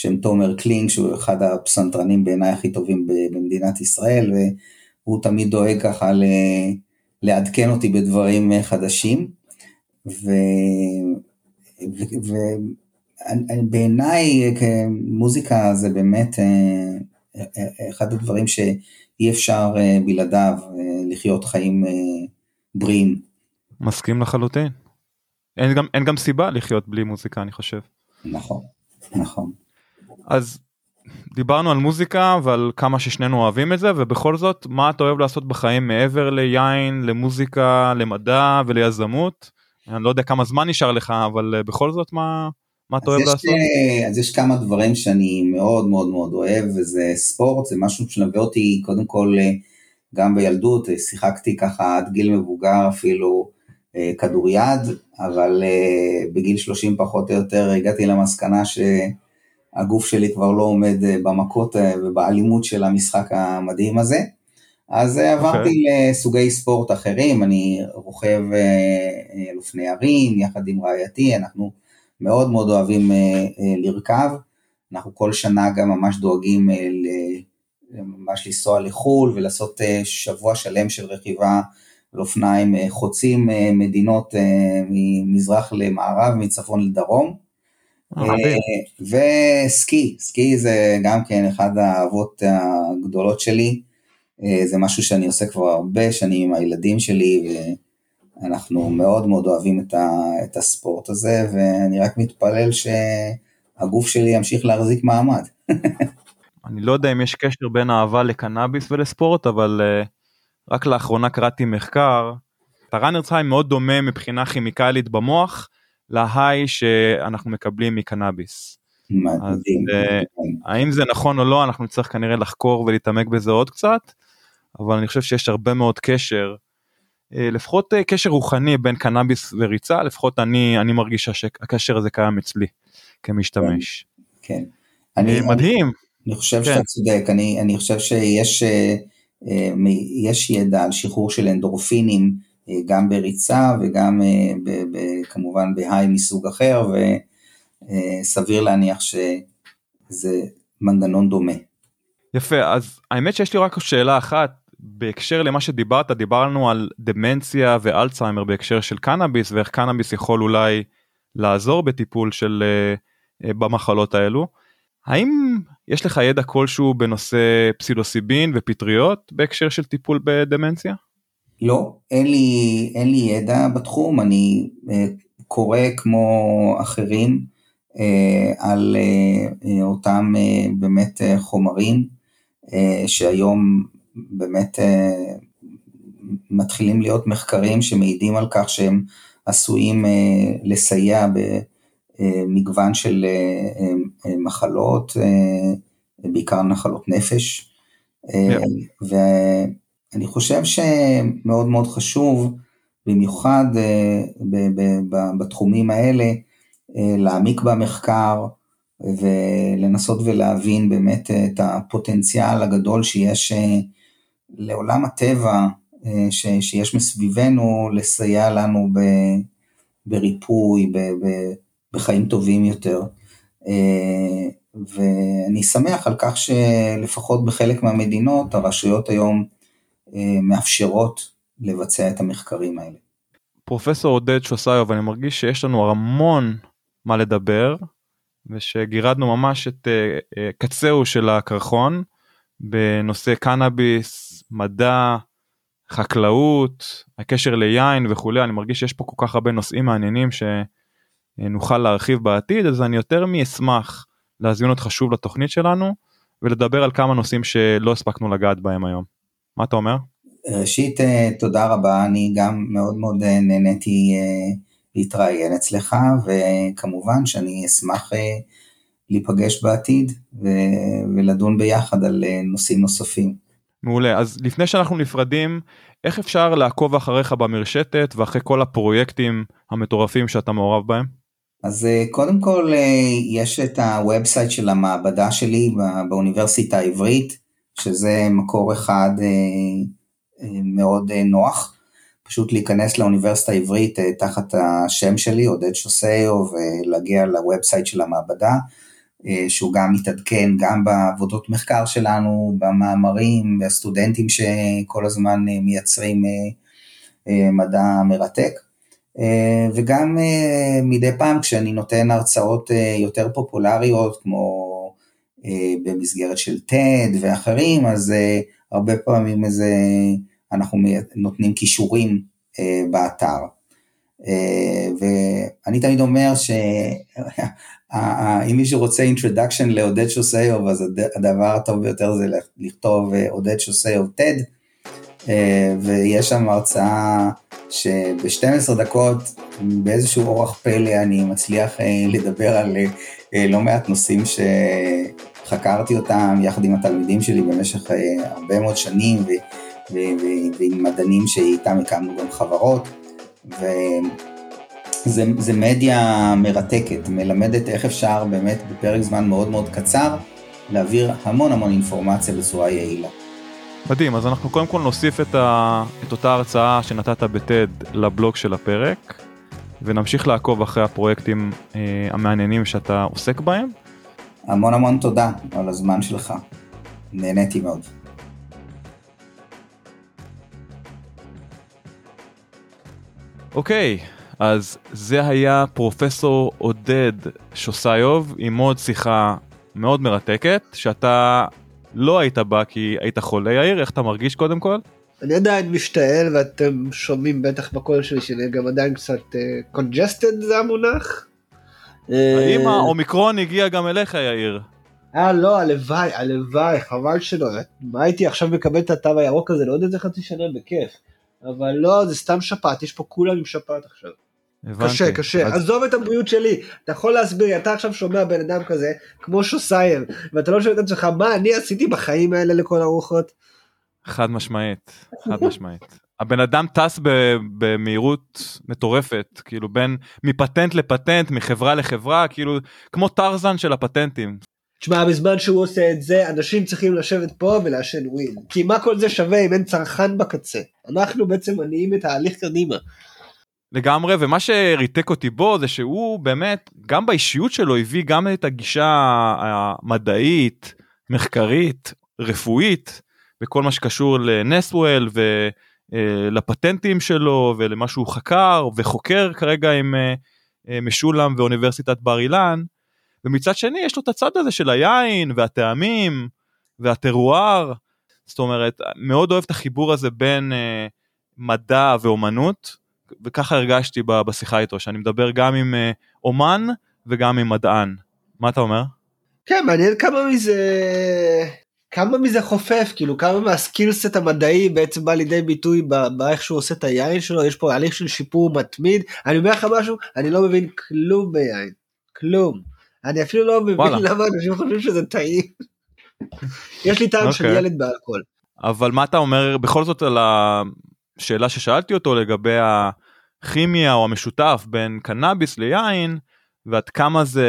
שם תומר קלינג שהוא אחד הפסנתרנים בעיניי הכי טובים במדינת ישראל והוא תמיד דואג ככה לעדכן אותי בדברים חדשים ובעיניי מוזיקה זה באמת אחד הדברים שאי אפשר בלעדיו לחיות חיים בריאים. מסכים לחלוטין. אין גם, אין גם סיבה לחיות בלי מוזיקה אני חושב. נכון, נכון. אז דיברנו על מוזיקה ועל כמה ששנינו אוהבים את זה ובכל זאת מה אתה אוהב לעשות בחיים מעבר ליין למוזיקה למדע וליזמות. אני לא יודע כמה זמן נשאר לך אבל אה, בכל זאת מה מה אתה אוהב לעשות? אה, אז יש כמה דברים שאני מאוד מאוד מאוד אוהב וזה ספורט זה משהו שמלווה אותי קודם כל אה, גם בילדות שיחקתי ככה עד גיל מבוגר אפילו כדוריד אבל בגיל 30 פחות או יותר הגעתי למסקנה ש... הגוף שלי כבר לא עומד אה, במכות אה, ובאלימות של המשחק המדהים הזה. אז okay. אה, עברתי אוקיי. לסוגי ספורט אחרים, אני רוכב על אופני הרים יחד עם רעייתי, אנחנו מאוד מאוד אוהבים לרכב, אנחנו כל שנה גם ממש דואגים ממש לנסוע לחו"ל ולעשות שבוע שלם של רכיבה על אופניים חוצים מדינות ממזרח למערב, מצפון לדרום. אה, וסקי, סקי זה גם כן אחד האהבות הגדולות שלי, אה, זה משהו שאני עושה כבר הרבה שנים עם הילדים שלי, ואנחנו מאוד מאוד אוהבים את, ה, את הספורט הזה, ואני רק מתפלל שהגוף שלי ימשיך להחזיק מעמד. אני לא יודע אם יש קשר בין אהבה לקנאביס ולספורט, אבל רק לאחרונה קראתי מחקר, הראנרס היי מאוד דומה מבחינה כימיקלית במוח, להיי שאנחנו מקבלים מקנאביס. אז uh, האם זה נכון או לא אנחנו נצטרך כנראה לחקור ולהתעמק בזה עוד קצת אבל אני חושב שיש הרבה מאוד קשר uh, לפחות uh, קשר רוחני בין קנאביס וריצה לפחות אני אני מרגיש שהקשר הזה קיים אצלי כמשתמש. כן. כן. אני, מדהים. אני, אני חושב כן. שאתה צודק אני אני חושב שיש יש ידע על שחרור של אנדורפינים אה, גם בריצה וגם אה, כמובן בהיי מסוג אחר, וסביר אה, להניח שזה מנגנון דומה. יפה, אז האמת שיש לי רק שאלה אחת, בהקשר למה שדיברת, דיברנו על דמנציה ואלצהיימר בהקשר של קנאביס, ואיך קנאביס יכול אולי לעזור בטיפול של במחלות האלו. האם יש לך ידע כלשהו בנושא פסילוסיבין ופטריות בהקשר של טיפול בדמנציה? לא, אין לי, אין לי ידע בתחום, אני אה, קורא כמו אחרים אה, על אה, אותם באמת חומרים שהיום באמת מתחילים להיות מחקרים שמעידים על כך שהם עשויים לסייע במגוון של מחלות, בעיקר מחלות נפש. Yeah. אני חושב שמאוד מאוד חשוב, במיוחד אה, בתחומים האלה, אה, להעמיק במחקר ולנסות ולהבין באמת את הפוטנציאל הגדול שיש אה, לעולם הטבע שיש מסביבנו, לסייע לנו בריפוי, בחיים טובים יותר. ואני שמח על כך שלפחות בחלק מהמדינות הרשויות היום אה, מאפשרות לבצע את המחקרים האלה. פרופסור עודד שוסיוב אני מרגיש שיש לנו המון מה לדבר ושגירדנו ממש את uh, uh, קצהו של הקרחון בנושא קנאביס, מדע, חקלאות, הקשר ליין וכולי, אני מרגיש שיש פה כל כך הרבה נושאים מעניינים שנוכל להרחיב בעתיד, אז אני יותר מאשמח להזמין אותך שוב לתוכנית שלנו ולדבר על כמה נושאים שלא הספקנו לגעת בהם היום. מה אתה אומר? ראשית, אה, תודה רבה, אני גם מאוד מאוד אה, נהניתי אה, להתראיין אצלך, וכמובן שאני אשמח להיפגש בעתיד ולדון ביחד על נושאים נוספים. מעולה אז לפני שאנחנו נפרדים איך אפשר לעקוב אחריך במרשתת ואחרי כל הפרויקטים המטורפים שאתה מעורב בהם. אז קודם כל יש את ה website של המעבדה שלי באוניברסיטה העברית שזה מקור אחד אה, מאוד נוח. פשוט להיכנס לאוניברסיטה העברית תחת השם שלי עודד שוסיו ולהגיע ל website של המעבדה אה, שהוא גם מתעדכן גם בעבודות מחקר שלנו, במאמרים, והסטודנטים שכל הזמן אה, מייצרים אה, מדע מרתק. וגם מדי פעם כשאני נותן הרצאות יותר פופולריות כמו במסגרת של TED ואחרים, אז הרבה פעמים איזה, אנחנו נותנים כישורים באתר. ואני תמיד אומר ש... אם מישהו רוצה introduction לעודד שוסיוב, אז הדבר הטוב ביותר זה לכתוב אה, עודד שוסיוב TED, אה, ויש שם הרצאה שב-12 דקות, באיזשהו אורח פלא, אני מצליח אה, לדבר על לא מעט נושאים שחקרתי אותם יחד עם התלמידים שלי במשך הרבה מאוד שנים, ועם מדענים שאיתם הקמנו גם חברות. זה, זה מדיה מרתקת, מלמדת איך אפשר באמת בפרק זמן מאוד מאוד קצר להעביר המון המון אינפורמציה בצורה יעילה. מדהים, אז אנחנו קודם כל נוסיף את, ה... את אותה הרצאה שנתת בטד לבלוג של הפרק, ונמשיך לעקוב אחרי הפרויקטים אה, המעניינים שאתה עוסק בהם. המון המון תודה על הזמן שלך, נהניתי מאוד. אוקיי, אז זה היה פרופסור עודד שוסיוב עם עוד שיחה מאוד מרתקת שאתה לא היית בה כי היית חולה יאיר איך אתה מרגיש קודם כל? אני עדיין משתעל ואתם שומעים בטח בקול שלי שאני גם עדיין קצת congested uh, זה המונח. האם אה, האומיקרון הגיע גם אליך יאיר? אה לא הלוואי הלוואי חבל שלא מה הייתי עכשיו מקבל את התו הירוק הזה יודע איזה חצי שנה בכיף אבל לא זה סתם שפעת יש פה כולם עם שפעת עכשיו. הבנתי. קשה, קשה. אז... עזוב את הבריאות שלי. אתה יכול להסביר, אתה עכשיו שומע בן אדם כזה, כמו שוסייר, ואתה לא שואל את עצמך, מה אני עשיתי בחיים האלה לכל הרוחות? חד משמעית, חד משמעית. הבן אדם טס במהירות מטורפת, כאילו בין מפטנט לפטנט, מחברה לחברה, כאילו כמו טרזן של הפטנטים. תשמע, בזמן שהוא עושה את זה, אנשים צריכים לשבת פה ולעשן ווין. כי מה כל זה שווה אם אין צרכן בקצה? אנחנו בעצם מניעים את ההליך קדימה. לגמרי ומה שריתק אותי בו זה שהוא באמת גם באישיות שלו הביא גם את הגישה המדעית מחקרית רפואית וכל מה שקשור לנסוול ולפטנטים שלו ולמה שהוא חקר וחוקר כרגע עם אה, אה, משולם ואוניברסיטת בר אילן ומצד שני יש לו את הצד הזה של היין והטעמים והטרואר זאת אומרת מאוד אוהב את החיבור הזה בין אה, מדע ואומנות וככה הרגשתי בשיחה איתו, שאני מדבר גם עם אה, אומן וגם עם מדען. מה אתה אומר? כן, מעניין כמה מזה... כמה מזה חופף, כאילו כמה מהסקילסט המדעי בעצם בא לידי ביטוי באיך שהוא עושה את היין שלו, יש פה הליך של שיפור מתמיד. אני אומר לך משהו, אני לא מבין כלום ביין, כלום. אני אפילו לא מבין וואלה. למה אנשים חושבים שזה טעים. יש לי טעם okay. של אוקיי. ילד באלכוהול. אבל מה אתה אומר בכל זאת על השאלה ששאלתי אותו לגבי הכימיה או המשותף בין קנאביס ליין ועד כמה זה,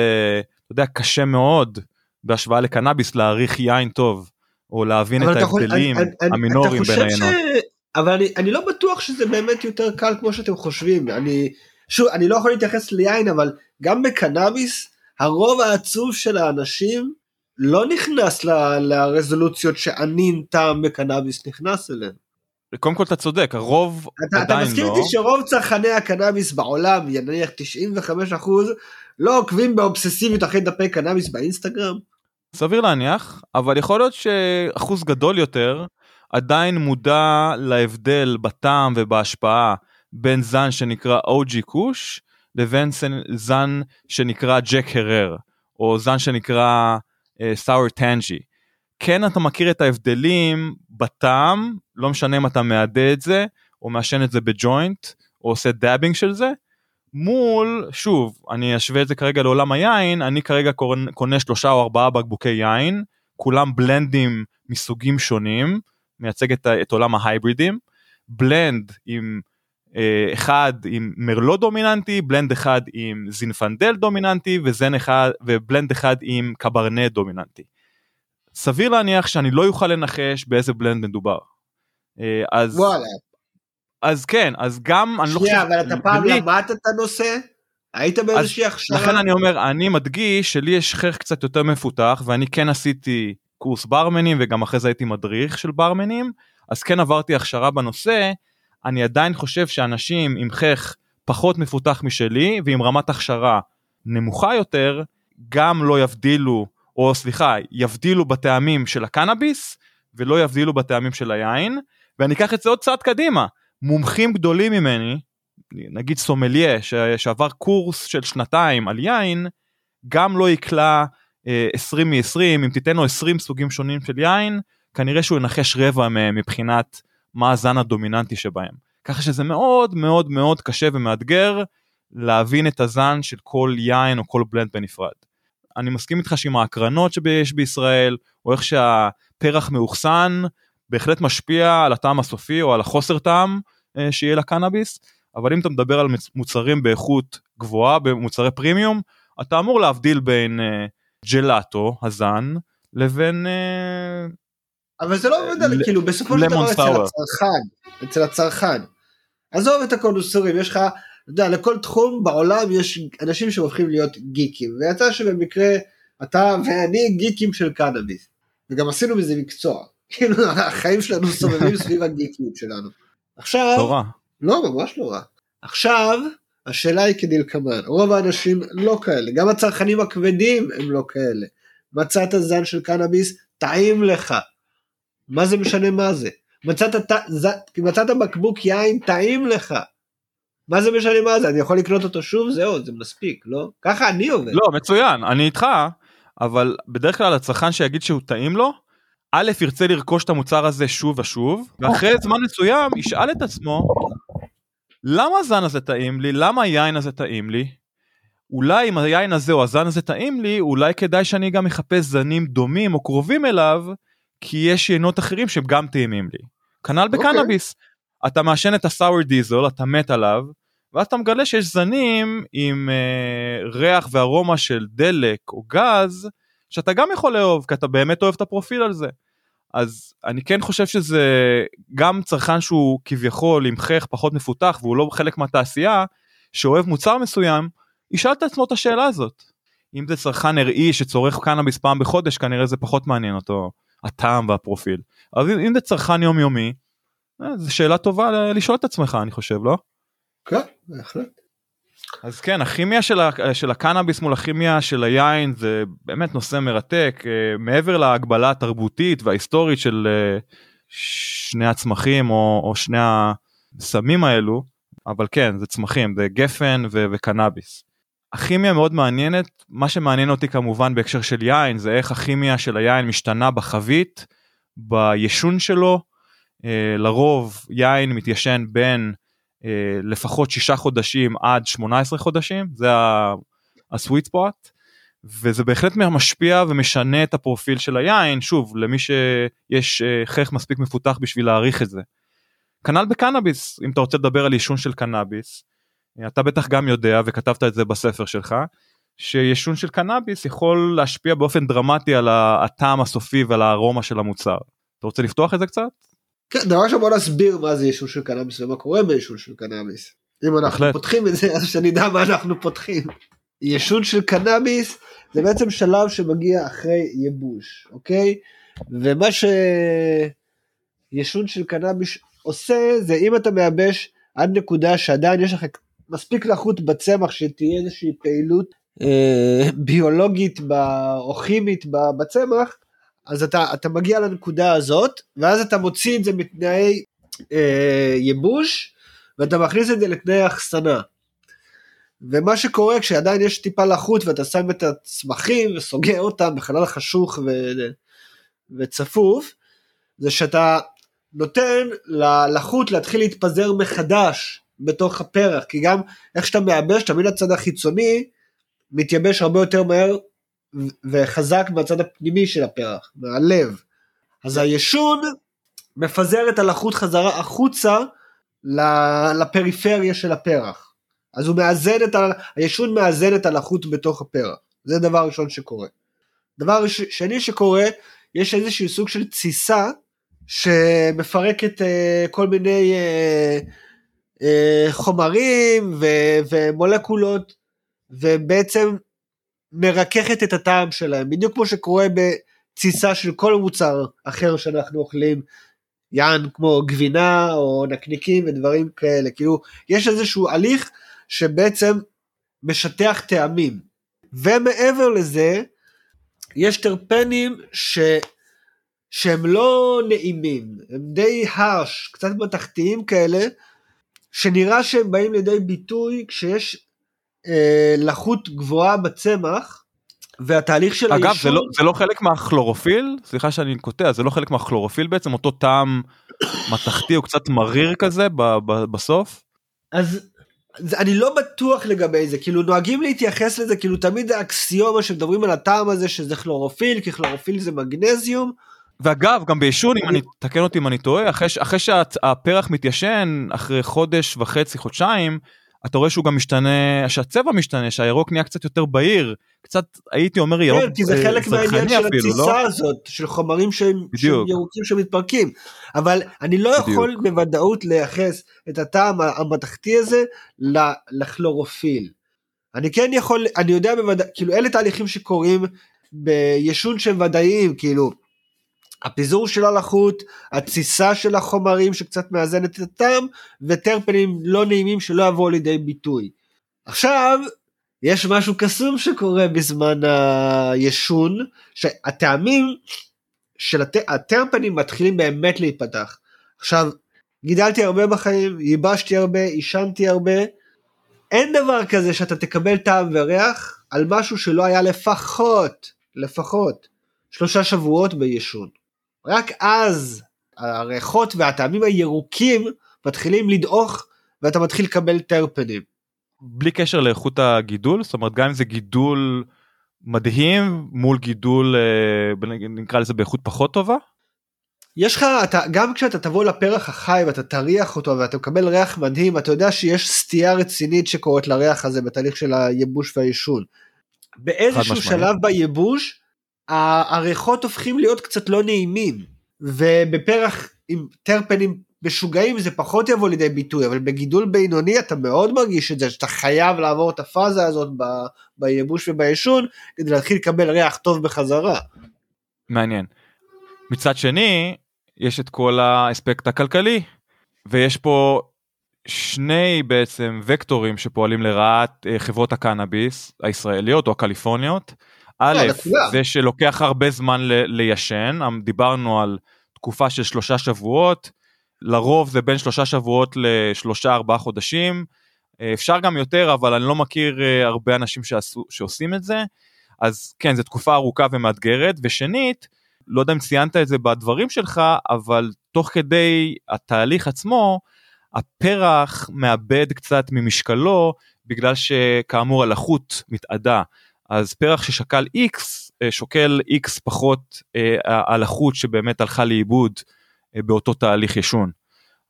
אתה יודע, קשה מאוד בהשוואה לקנאביס להעריך יין טוב או להבין את ההבדלים המינוריים בין העיינות. ש... אבל אני, אני לא בטוח שזה באמת יותר קל כמו שאתם חושבים אני שוב אני לא יכול להתייחס ליין אבל גם בקנאביס הרוב העצוב של האנשים לא נכנס ל, לרזולוציות שענין טעם בקנאביס נכנס אליהם. קודם כל אתה צודק הרוב אתה, עדיין לא. אתה מסכים איתי שרוב צרכני הקנאביס בעולם נניח 95% לא עוקבים באובססיביות אחרי דפי קנאביס באינסטגרם? סביר להניח אבל יכול להיות שאחוז גדול יותר עדיין מודע להבדל בטעם ובהשפעה בין זן שנקרא אוג'י קוש לבין זן שנקרא ג'ק הרר או זן שנקרא סאור uh, טנג'י. כן אתה מכיר את ההבדלים בטעם, לא משנה אם אתה מאדה את זה, או מעשן את זה בג'וינט, או עושה dabbing של זה, מול, שוב, אני אשווה את זה כרגע לעולם היין, אני כרגע קונה שלושה או ארבעה בקבוקי יין, כולם בלנדים מסוגים שונים, מייצג את, את עולם ההייברידים, בלנד עם אה, אחד עם מרלו דומיננטי, בלנד אחד עם זינפנדל דומיננטי וזן אחד, ובלנד אחד עם קברנה דומיננטי. סביר להניח שאני לא אוכל לנחש באיזה בלנד מדובר. אה, אז, וואלה. אז כן, אז גם אני לא חושב... שנייה, אבל אתה פעם למדת את הנושא? היית באיזושהי הכשרה? לכן אני אומר, אני מדגיש שלי יש חייך קצת יותר מפותח ואני כן עשיתי קורס ברמנים וגם אחרי זה הייתי מדריך של ברמנים, אז כן עברתי הכשרה בנושא, אני עדיין חושב שאנשים עם חייך פחות מפותח משלי ועם רמת הכשרה נמוכה יותר, גם לא יבדילו, או סליחה, יבדילו בטעמים של הקנאביס ולא יבדילו בטעמים של היין, ואני אקח את זה עוד צעד קדימה, מומחים גדולים ממני, נגיד סומליה ש- שעבר קורס של שנתיים על יין, גם לא יקלע אה, 20 מ-20, אם תיתן לו 20 סוגים שונים של יין, כנראה שהוא ינחש רבע מבחינת מה הזן הדומיננטי שבהם. ככה שזה מאוד מאוד מאוד קשה ומאתגר להבין את הזן של כל יין או כל בלנד בנפרד. אני מסכים איתך שעם ההקרנות שיש בישראל, או איך שהפרח מאוחסן, בהחלט משפיע על הטעם הסופי או על החוסר טעם אה, שיהיה לקנאביס, אבל אם אתה מדבר על מוצרים באיכות גבוהה, במוצרי פרימיום, אתה אמור להבדיל בין אה, ג'לאטו, הזן, לבין... אה, אבל זה לא עובד על, כאילו, בסופו של דבר אצל. הצרכן, אצל הצרכן. עזוב את הקונדוסורים, יש לך, אתה יודע, לכל תחום בעולם יש אנשים שהופכים להיות גיקים, ויצא שבמקרה אתה ואני גיקים של קנאביס. וגם עשינו מזה מקצוע. כאילו, החיים שלנו סובבים סביב הגיקיות שלנו. עכשיו, לא רע. לא, ממש לא רע. עכשיו, השאלה היא כדלקמן, רוב האנשים לא כאלה, גם הצרכנים הכבדים הם לא כאלה. מצאת זן של קנאביס, טעים לך. מה זה משנה מה זה? מצאת, ת- ז- מצאת בקבוק יין, טעים לך. מה זה משנה מה זה? אני יכול לקנות אותו שוב? זהו, זה מספיק, לא? ככה אני עובד. לא, מצוין, אני איתך, אבל בדרך כלל הצרכן שיגיד שהוא טעים לו, א' ירצה לרכוש את המוצר הזה שוב ושוב, ואחרי זמן מסוים ישאל את עצמו, למה הזן הזה טעים לי? למה היין הזה טעים לי? אולי אם היין הזה או הזן הזה טעים לי, אולי כדאי שאני גם אחפש זנים דומים או קרובים אליו, כי יש יינות אחרים שהם גם טעימים לי. כנ"ל אוקיי. בקנאביס. אתה מעשן את הסאור דיזל, אתה מת עליו, ואז אתה מגלה שיש זנים עם אה, ריח וארומה של דלק או גז, שאתה גם יכול לאהוב, כי אתה באמת אוהב את הפרופיל על זה. אז אני כן חושב שזה גם צרכן שהוא כביכול עם חייך פחות מפותח והוא לא חלק מהתעשייה, שאוהב מוצר מסוים, ישאל את עצמו את השאלה הזאת. אם זה צרכן ארעי שצורך קנאביס פעם בחודש, כנראה זה פחות מעניין אותו הטעם והפרופיל. אבל אם- זה צרכן יומיומי, אה, זו שאלה טובה לשאול את עצמך אני חושב, לא? כן, בהחלט. אז כן, הכימיה של, של הקנאביס מול הכימיה של היין זה באמת נושא מרתק, אה, מעבר להגבלה התרבותית וההיסטורית של אה, שני הצמחים או, או שני הסמים האלו, אבל כן, זה צמחים, זה גפן ו- וקנאביס. הכימיה מאוד מעניינת, מה שמעניין אותי כמובן בהקשר של יין זה איך הכימיה של היין משתנה בחבית, בישון שלו, אה, לרוב יין מתיישן בין לפחות שישה חודשים עד 18 חודשים, זה הסוויט ספוט, וזה בהחלט משפיע ומשנה את הפרופיל של היין, שוב, למי שיש אה, חייך מספיק מפותח בשביל להעריך את זה. כנ"ל בקנאביס, אם אתה רוצה לדבר על עישון של קנאביס, אה, אתה בטח גם יודע וכתבת את זה בספר שלך, שעישון של קנאביס יכול להשפיע באופן דרמטי על הטעם הסופי ועל הארומה של המוצר. אתה רוצה לפתוח את זה קצת? כן, דבר בוא נסביר מה זה עישון של קנאביס ומה קורה בעישון של קנאביס. אם אנחנו בהחלט. פותחים את זה אז שנדע מה אנחנו פותחים. עישון של קנאביס זה בעצם שלב שמגיע אחרי ייבוש, אוקיי? ומה שעישון של קנאביס עושה זה אם אתה מייבש עד נקודה שעדיין יש לך מספיק לחות בצמח שתהיה איזושהי פעילות אה, ביולוגית ב, או כימית בצמח, אז אתה, אתה מגיע לנקודה הזאת, ואז אתה מוציא את זה מתנאי אה, ייבוש, ואתה מכניס את זה לתנאי אחסנה. ומה שקורה כשעדיין יש טיפה לחות ואתה שם את הצמחים וסוגר אותם בחלל חשוך ו... וצפוף, זה שאתה נותן ללחות להתחיל להתפזר מחדש בתוך הפרח, כי גם איך שאתה מייבש, תמיד הצד החיצוני מתייבש הרבה יותר מהר וחזק מהצד הפנימי של הפרח, מהלב. אז הישון מפזר את הלחות חזרה החוצה לפריפריה של הפרח. אז הוא מאזן את ה... הישון מאזן את הלחות בתוך הפרח. זה דבר ראשון שקורה. דבר שני שקורה, יש איזשהו סוג של תסיסה שמפרקת uh, כל מיני uh, uh, חומרים ו- ומולקולות ובעצם מרככת את הטעם שלהם, בדיוק כמו שקורה בתסיסה של כל מוצר אחר שאנחנו אוכלים, יען כמו גבינה או נקניקים ודברים כאלה, כאילו יש איזשהו הליך שבעצם משטח טעמים. ומעבר לזה, יש טרפנים ש... שהם לא נעימים, הם די הרש, קצת מתכתיים כאלה, שנראה שהם באים לידי ביטוי כשיש אה, לחות גבוהה בצמח, והתהליך של אגב, היישוב... זה לא, זה לא חלק מהכלורופיל? סליחה שאני קוטע, זה לא חלק מהכלורופיל בעצם? אותו טעם מתכתי או קצת מריר כזה ב- ב- בסוף? אז זה, אני לא בטוח לגבי זה, כאילו נוהגים להתייחס לזה, כאילו תמיד האקסיומה שמדברים על הטעם הזה שזה כלורופיל, כי כלורופיל זה מגנזיום. ואגב, גם בעישון, אם אני, תקן אותי אם אני טועה, אחרי, אחרי שהפרח מתיישן, אחרי חודש וחצי, חודשיים, אתה רואה שהוא גם משתנה, שהצבע משתנה, שהירוק נהיה קצת יותר בהיר, קצת הייתי אומר ירוק כן, כי זה אה, חלק מהעניין של אפילו, התסיסה לא? הזאת, של חומרים שהם, שהם. ירוקים שמתפרקים. אבל אני לא בדיוק. יכול בוודאות לייחס את הטעם המתכתי הזה לכלורופיל. אני כן יכול, אני יודע בוודאות, כאילו אלה תהליכים שקורים בישון שהם ודאיים, כאילו הפיזור של הלחות, התסיסה של החומרים שקצת מאזנת את הטעם, וטרפנים לא נעימים שלא יבואו לידי ביטוי. עכשיו, יש משהו קסום שקורה בזמן הישון, שהטעמים של הט... הטרפנים מתחילים באמת להיפתח. עכשיו, גידלתי הרבה בחיים, ייבשתי הרבה, עישנתי הרבה, אין דבר כזה שאתה תקבל טעם וריח על משהו שלא היה לפחות, לפחות, שלושה שבועות בישון. רק אז הריחות והטעמים הירוקים מתחילים לדעוך ואתה מתחיל לקבל טרפנים. בלי קשר לאיכות הגידול, זאת אומרת גם אם זה גידול מדהים מול גידול אה, נקרא לזה באיכות פחות טובה. יש לך, אתה, גם כשאתה תבוא לפרח החי ואתה תריח אותו ואתה מקבל ריח מדהים, אתה יודע שיש סטייה רצינית שקורית לריח הזה בתהליך של הייבוש והעישון. באיזשהו. שלב בייבוש, הריחות הופכים להיות קצת לא נעימים, ובפרח עם טרפנים משוגעים זה פחות יבוא לידי ביטוי, אבל בגידול בינוני אתה מאוד מרגיש את זה, שאתה חייב לעבור את הפאזה הזאת ב- בייבוש ובעישון, כדי להתחיל לקבל ריח טוב בחזרה. מעניין. מצד שני יש את כל האספקט הכלכלי ויש פה שני בעצם וקטורים שפועלים לרעת אה, חברות הקנאביס הישראליות או הקליפורניות. א', לכולם. זה שלוקח הרבה זמן ל- ליישן, אמ, דיברנו על תקופה של שלושה שבועות, לרוב זה בין שלושה שבועות לשלושה ארבעה חודשים, אה, אפשר גם יותר אבל אני לא מכיר אה, הרבה אנשים שעשו, שעושים את זה, אז כן זו תקופה ארוכה ומאתגרת, ושנית, לא יודע אם ציינת את זה בדברים שלך, אבל תוך כדי התהליך עצמו, הפרח מאבד קצת ממשקלו, בגלל שכאמור הלחות מתאדה. אז פרח ששקל X, אה, שוקל X פחות אה, הלחות שבאמת הלכה לאיבוד אה, באותו תהליך ישון.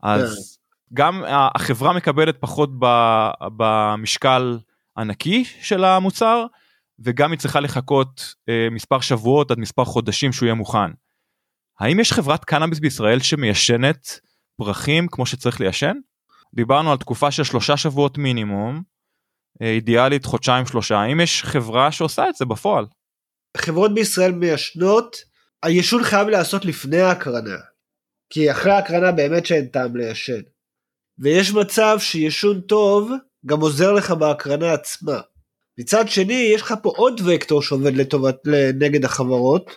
אז גם החברה מקבלת פחות במשקל הנקי של המוצר, וגם היא צריכה לחכות אה, מספר שבועות עד מספר חודשים שהוא יהיה מוכן. האם יש חברת קנאביס בישראל שמיישנת פרחים כמו שצריך ליישן? דיברנו על תקופה של שלושה שבועות מינימום, אה, אידיאלית חודשיים שלושה, האם יש חברה שעושה את זה בפועל? חברות בישראל מיישנות, היישון חייב להיעשות לפני ההקרנה. כי אחרי ההקרנה באמת שאין טעם ליישן. ויש מצב שישון טוב גם עוזר לך בהקרנה עצמה. מצד שני, יש לך פה עוד וקטור שעובד לטובת, נגד החברות,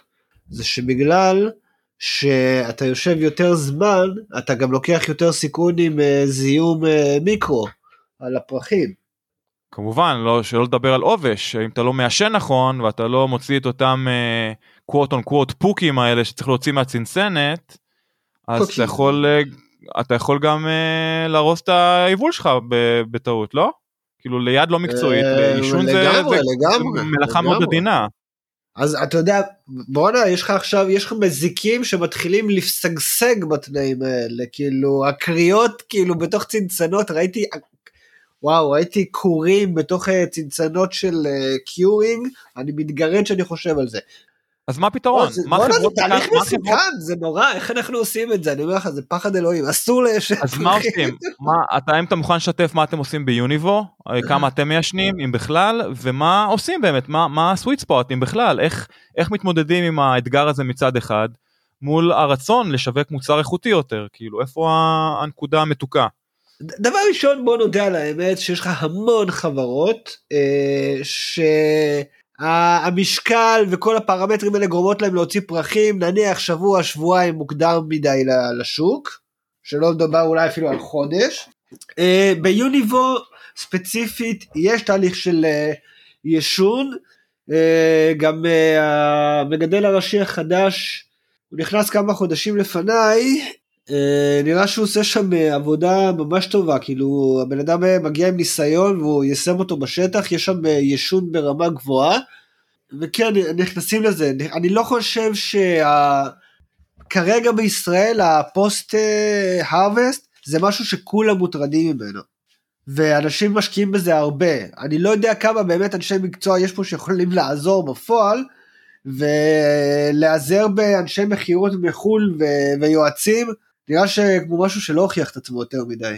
זה שבגלל שאתה יושב יותר זמן, אתה גם לוקח יותר סיכון עם אה, זיהום אה, מיקרו על הפרחים. כמובן, לא, שלא לדבר על עובש, אם אתה לא מעשן נכון ואתה לא מוציא את אותם קוואט און קוואט פוקים האלה שצריך להוציא מהצנצנת, אז פוקים. אתה יכול, אה, אתה יכול גם אה, להרוס את היבול שלך בטעות, לא? כאילו ליד לא מקצועית, אה, עישון זה, לגמרי, זה לגמרי, מלאכה מאוד. עדינה. אז אתה יודע, בואנה, יש לך עכשיו, יש לך מזיקים שמתחילים לשגשג בתנאים האלה, כאילו, הקריאות, כאילו, בתוך צנצנות, ראיתי, וואו, ראיתי קורים בתוך אה, צנצנות של קיורינג, אני מתגרד שאני חושב על זה. אז מה הפתרון? מה זה תהליך מסוכן, זה נורא, איך אנחנו עושים את זה? אני אומר לך, זה פחד אלוהים, אסור לש... אז מה עושים? מה, אתה, מוכן לשתף מה אתם עושים ביוניבו, אה, כמה אתם מיישנים, אם בכלל, ומה עושים באמת, מה, הסוויט ספוט, אם בכלל, איך, איך מתמודדים עם האתגר הזה מצד אחד, מול הרצון לשווק מוצר איכותי יותר, כאילו, איפה הנקודה המתוקה? דבר ראשון בוא נודה על האמת שיש לך המון חברות אה, שהמשקל וכל הפרמטרים האלה גורמות להם להוציא פרחים נניח שבוע שבועיים מוקדם מדי לשוק שלא לדבר אולי אפילו על חודש. אה, ביוניבו ספציפית יש תהליך של אה, ישון אה, גם אה, המגדל הראשי החדש הוא נכנס כמה חודשים לפניי נראה שהוא עושה שם אה, עבודה ממש טובה, כאילו הבן אדם אה, מגיע עם ניסיון והוא יישם אותו בשטח, יש שם אה, ישון ברמה גבוהה, וכן, נכנסים לזה. אני לא חושב שכרגע בישראל הפוסט הרווסט זה משהו שכולם מוטרדים ממנו. ואנשים משקיעים בזה הרבה. אני לא יודע כמה באמת אנשי מקצוע יש פה שיכולים לעזור בפועל, ולהיעזר באנשי מכירות מחו"ל ו- ויועצים, נראה שכמו משהו שלא הוכיח את עצמו יותר מדי.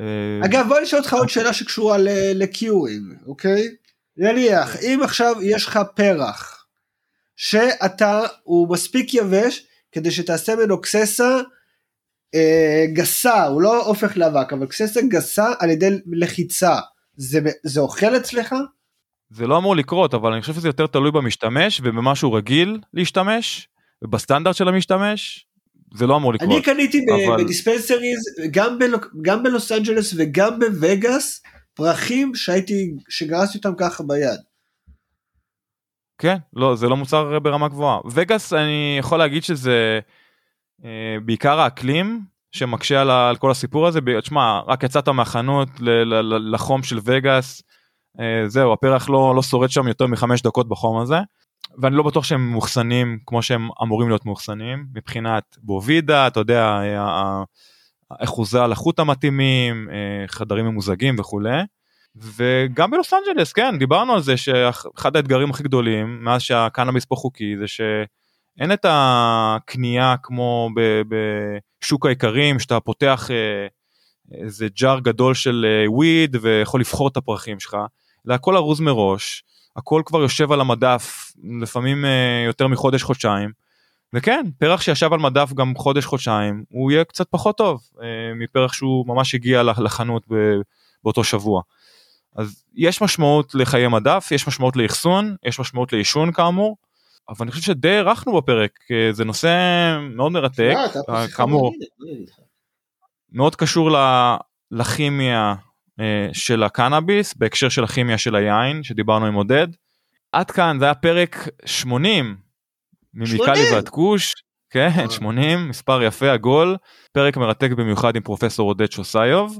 אה, אגב בוא נשאל אותך עוד שאלה שקשורה לקיורינג, אוקיי? נניח, אם עכשיו יש לך פרח, שאתה, הוא מספיק יבש כדי שתעשה ממנו קססה אה, גסה, הוא לא הופך לאבק, אבל קססה גסה על ידי לחיצה, זה, זה אוכל אצלך? זה לא אמור לקרות, אבל אני חושב שזה יותר תלוי במשתמש ובמה שהוא רגיל להשתמש, ובסטנדרט של המשתמש, זה לא אמור לקרות. אני קניתי אבל- בדיספנסריז גם, בלו, גם בלוס אנג'לס וגם בווגאס פרחים שהייתי שגרסתי אותם ככה ביד. כן, לא, זה לא מוצר ברמה גבוהה. וגאס, אני יכול להגיד שזה אה, בעיקר האקלים שמקשה על, על כל הסיפור הזה. תשמע, רק יצאת מהחנות ל- ל- לחום של וגאס, אה, זהו, הפרח לא, לא שורד שם יותר מחמש דקות בחום הזה. ואני לא בטוח שהם מאוחסנים כמו שהם אמורים להיות מאוחסנים מבחינת בובידה, אתה יודע, אה, האחוזי הלחות המתאימים, אה, חדרים ממוזגים וכולי. וגם בלוס אנג'לס כן דיברנו על זה שאחד האתגרים הכי גדולים מאז שהקנאביס פה חוקי זה שאין את הקנייה כמו בשוק האיכרים שאתה פותח אה, איזה ג'אר גדול של אה, וויד ויכול לבחור את הפרחים שלך אלא הכל ארוז מראש הכל כבר יושב על המדף לפעמים אה, יותר מחודש חודשיים וכן פרח שישב על מדף גם חודש חודשיים הוא יהיה קצת פחות טוב אה, מפרח שהוא ממש הגיע לחנות באותו שבוע. אז יש משמעות לחיי מדף, יש משמעות לאחסון, יש משמעות לעישון כאמור, אבל אני חושב שדי הארכנו בפרק, אה, זה נושא מאוד מרתק, כאמור? מאוד קשור לכימיה של הקנאביס, בהקשר של הכימיה של היין, שדיברנו עם עודד. עד כאן זה היה פרק 80 ממיקלי 80? ועד כוש, כן, וואו. 80, מספר יפה עגול, פרק מרתק במיוחד עם פרופסור עודד שוסיוב.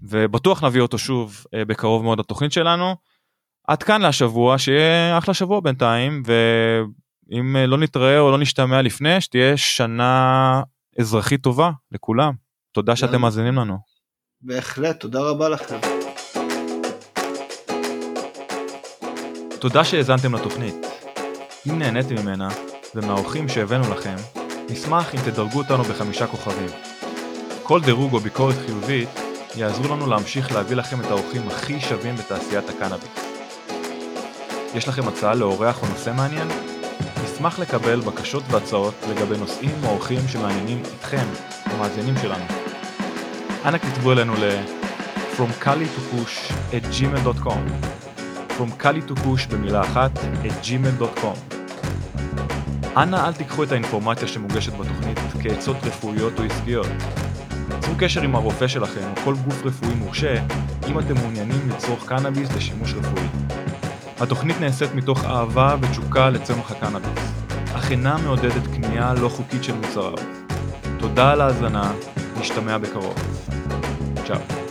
ובטוח נביא אותו שוב אה, בקרוב מאוד לתוכנית שלנו. עד כאן להשבוע, שיהיה אחלה שבוע בינתיים, ואם אה, לא נתראה או לא נשתמע לפני, שתהיה שנה אזרחית טובה לכולם. תודה שאתם. מאזינים לנו. בהחלט, תודה רבה לכם. תודה שהאזנתם לתוכנית. אם נהניתם ממנה, ומהאורחים שהבאנו לכם, נשמח אם תדרגו אותנו בחמישה כוכבים. כל דירוג או ביקורת חיובית יעזרו לנו להמשיך להביא לכם את האורחים הכי שווים בתעשיית הקנאביס. יש לכם הצעה לאורח או נושא מעניין? נשמח לקבל בקשות והצעות לגבי נושאים או אורחים שמעניינים אתכם, המאזינים שלנו. אנא כתבו אלינו ל- From Kali to Push at gmail.com From Kali to Push במילה אחת at gmail.com אנא אל תיקחו את האינפורמציה שמוגשת בתוכנית כעצות רפואיות או עסקיות. צרו קשר עם הרופא שלכם או כל גוף רפואי מורשה אם אתם מעוניינים לצרוך קנאביס לשימוש רפואי. התוכנית נעשית מתוך אהבה ותשוקה לצמח הקנאביס, אך אינה מעודדת קנייה לא חוקית של מוצריו. תודה על ההאזנה, נשתמע בקרוב. צ'או.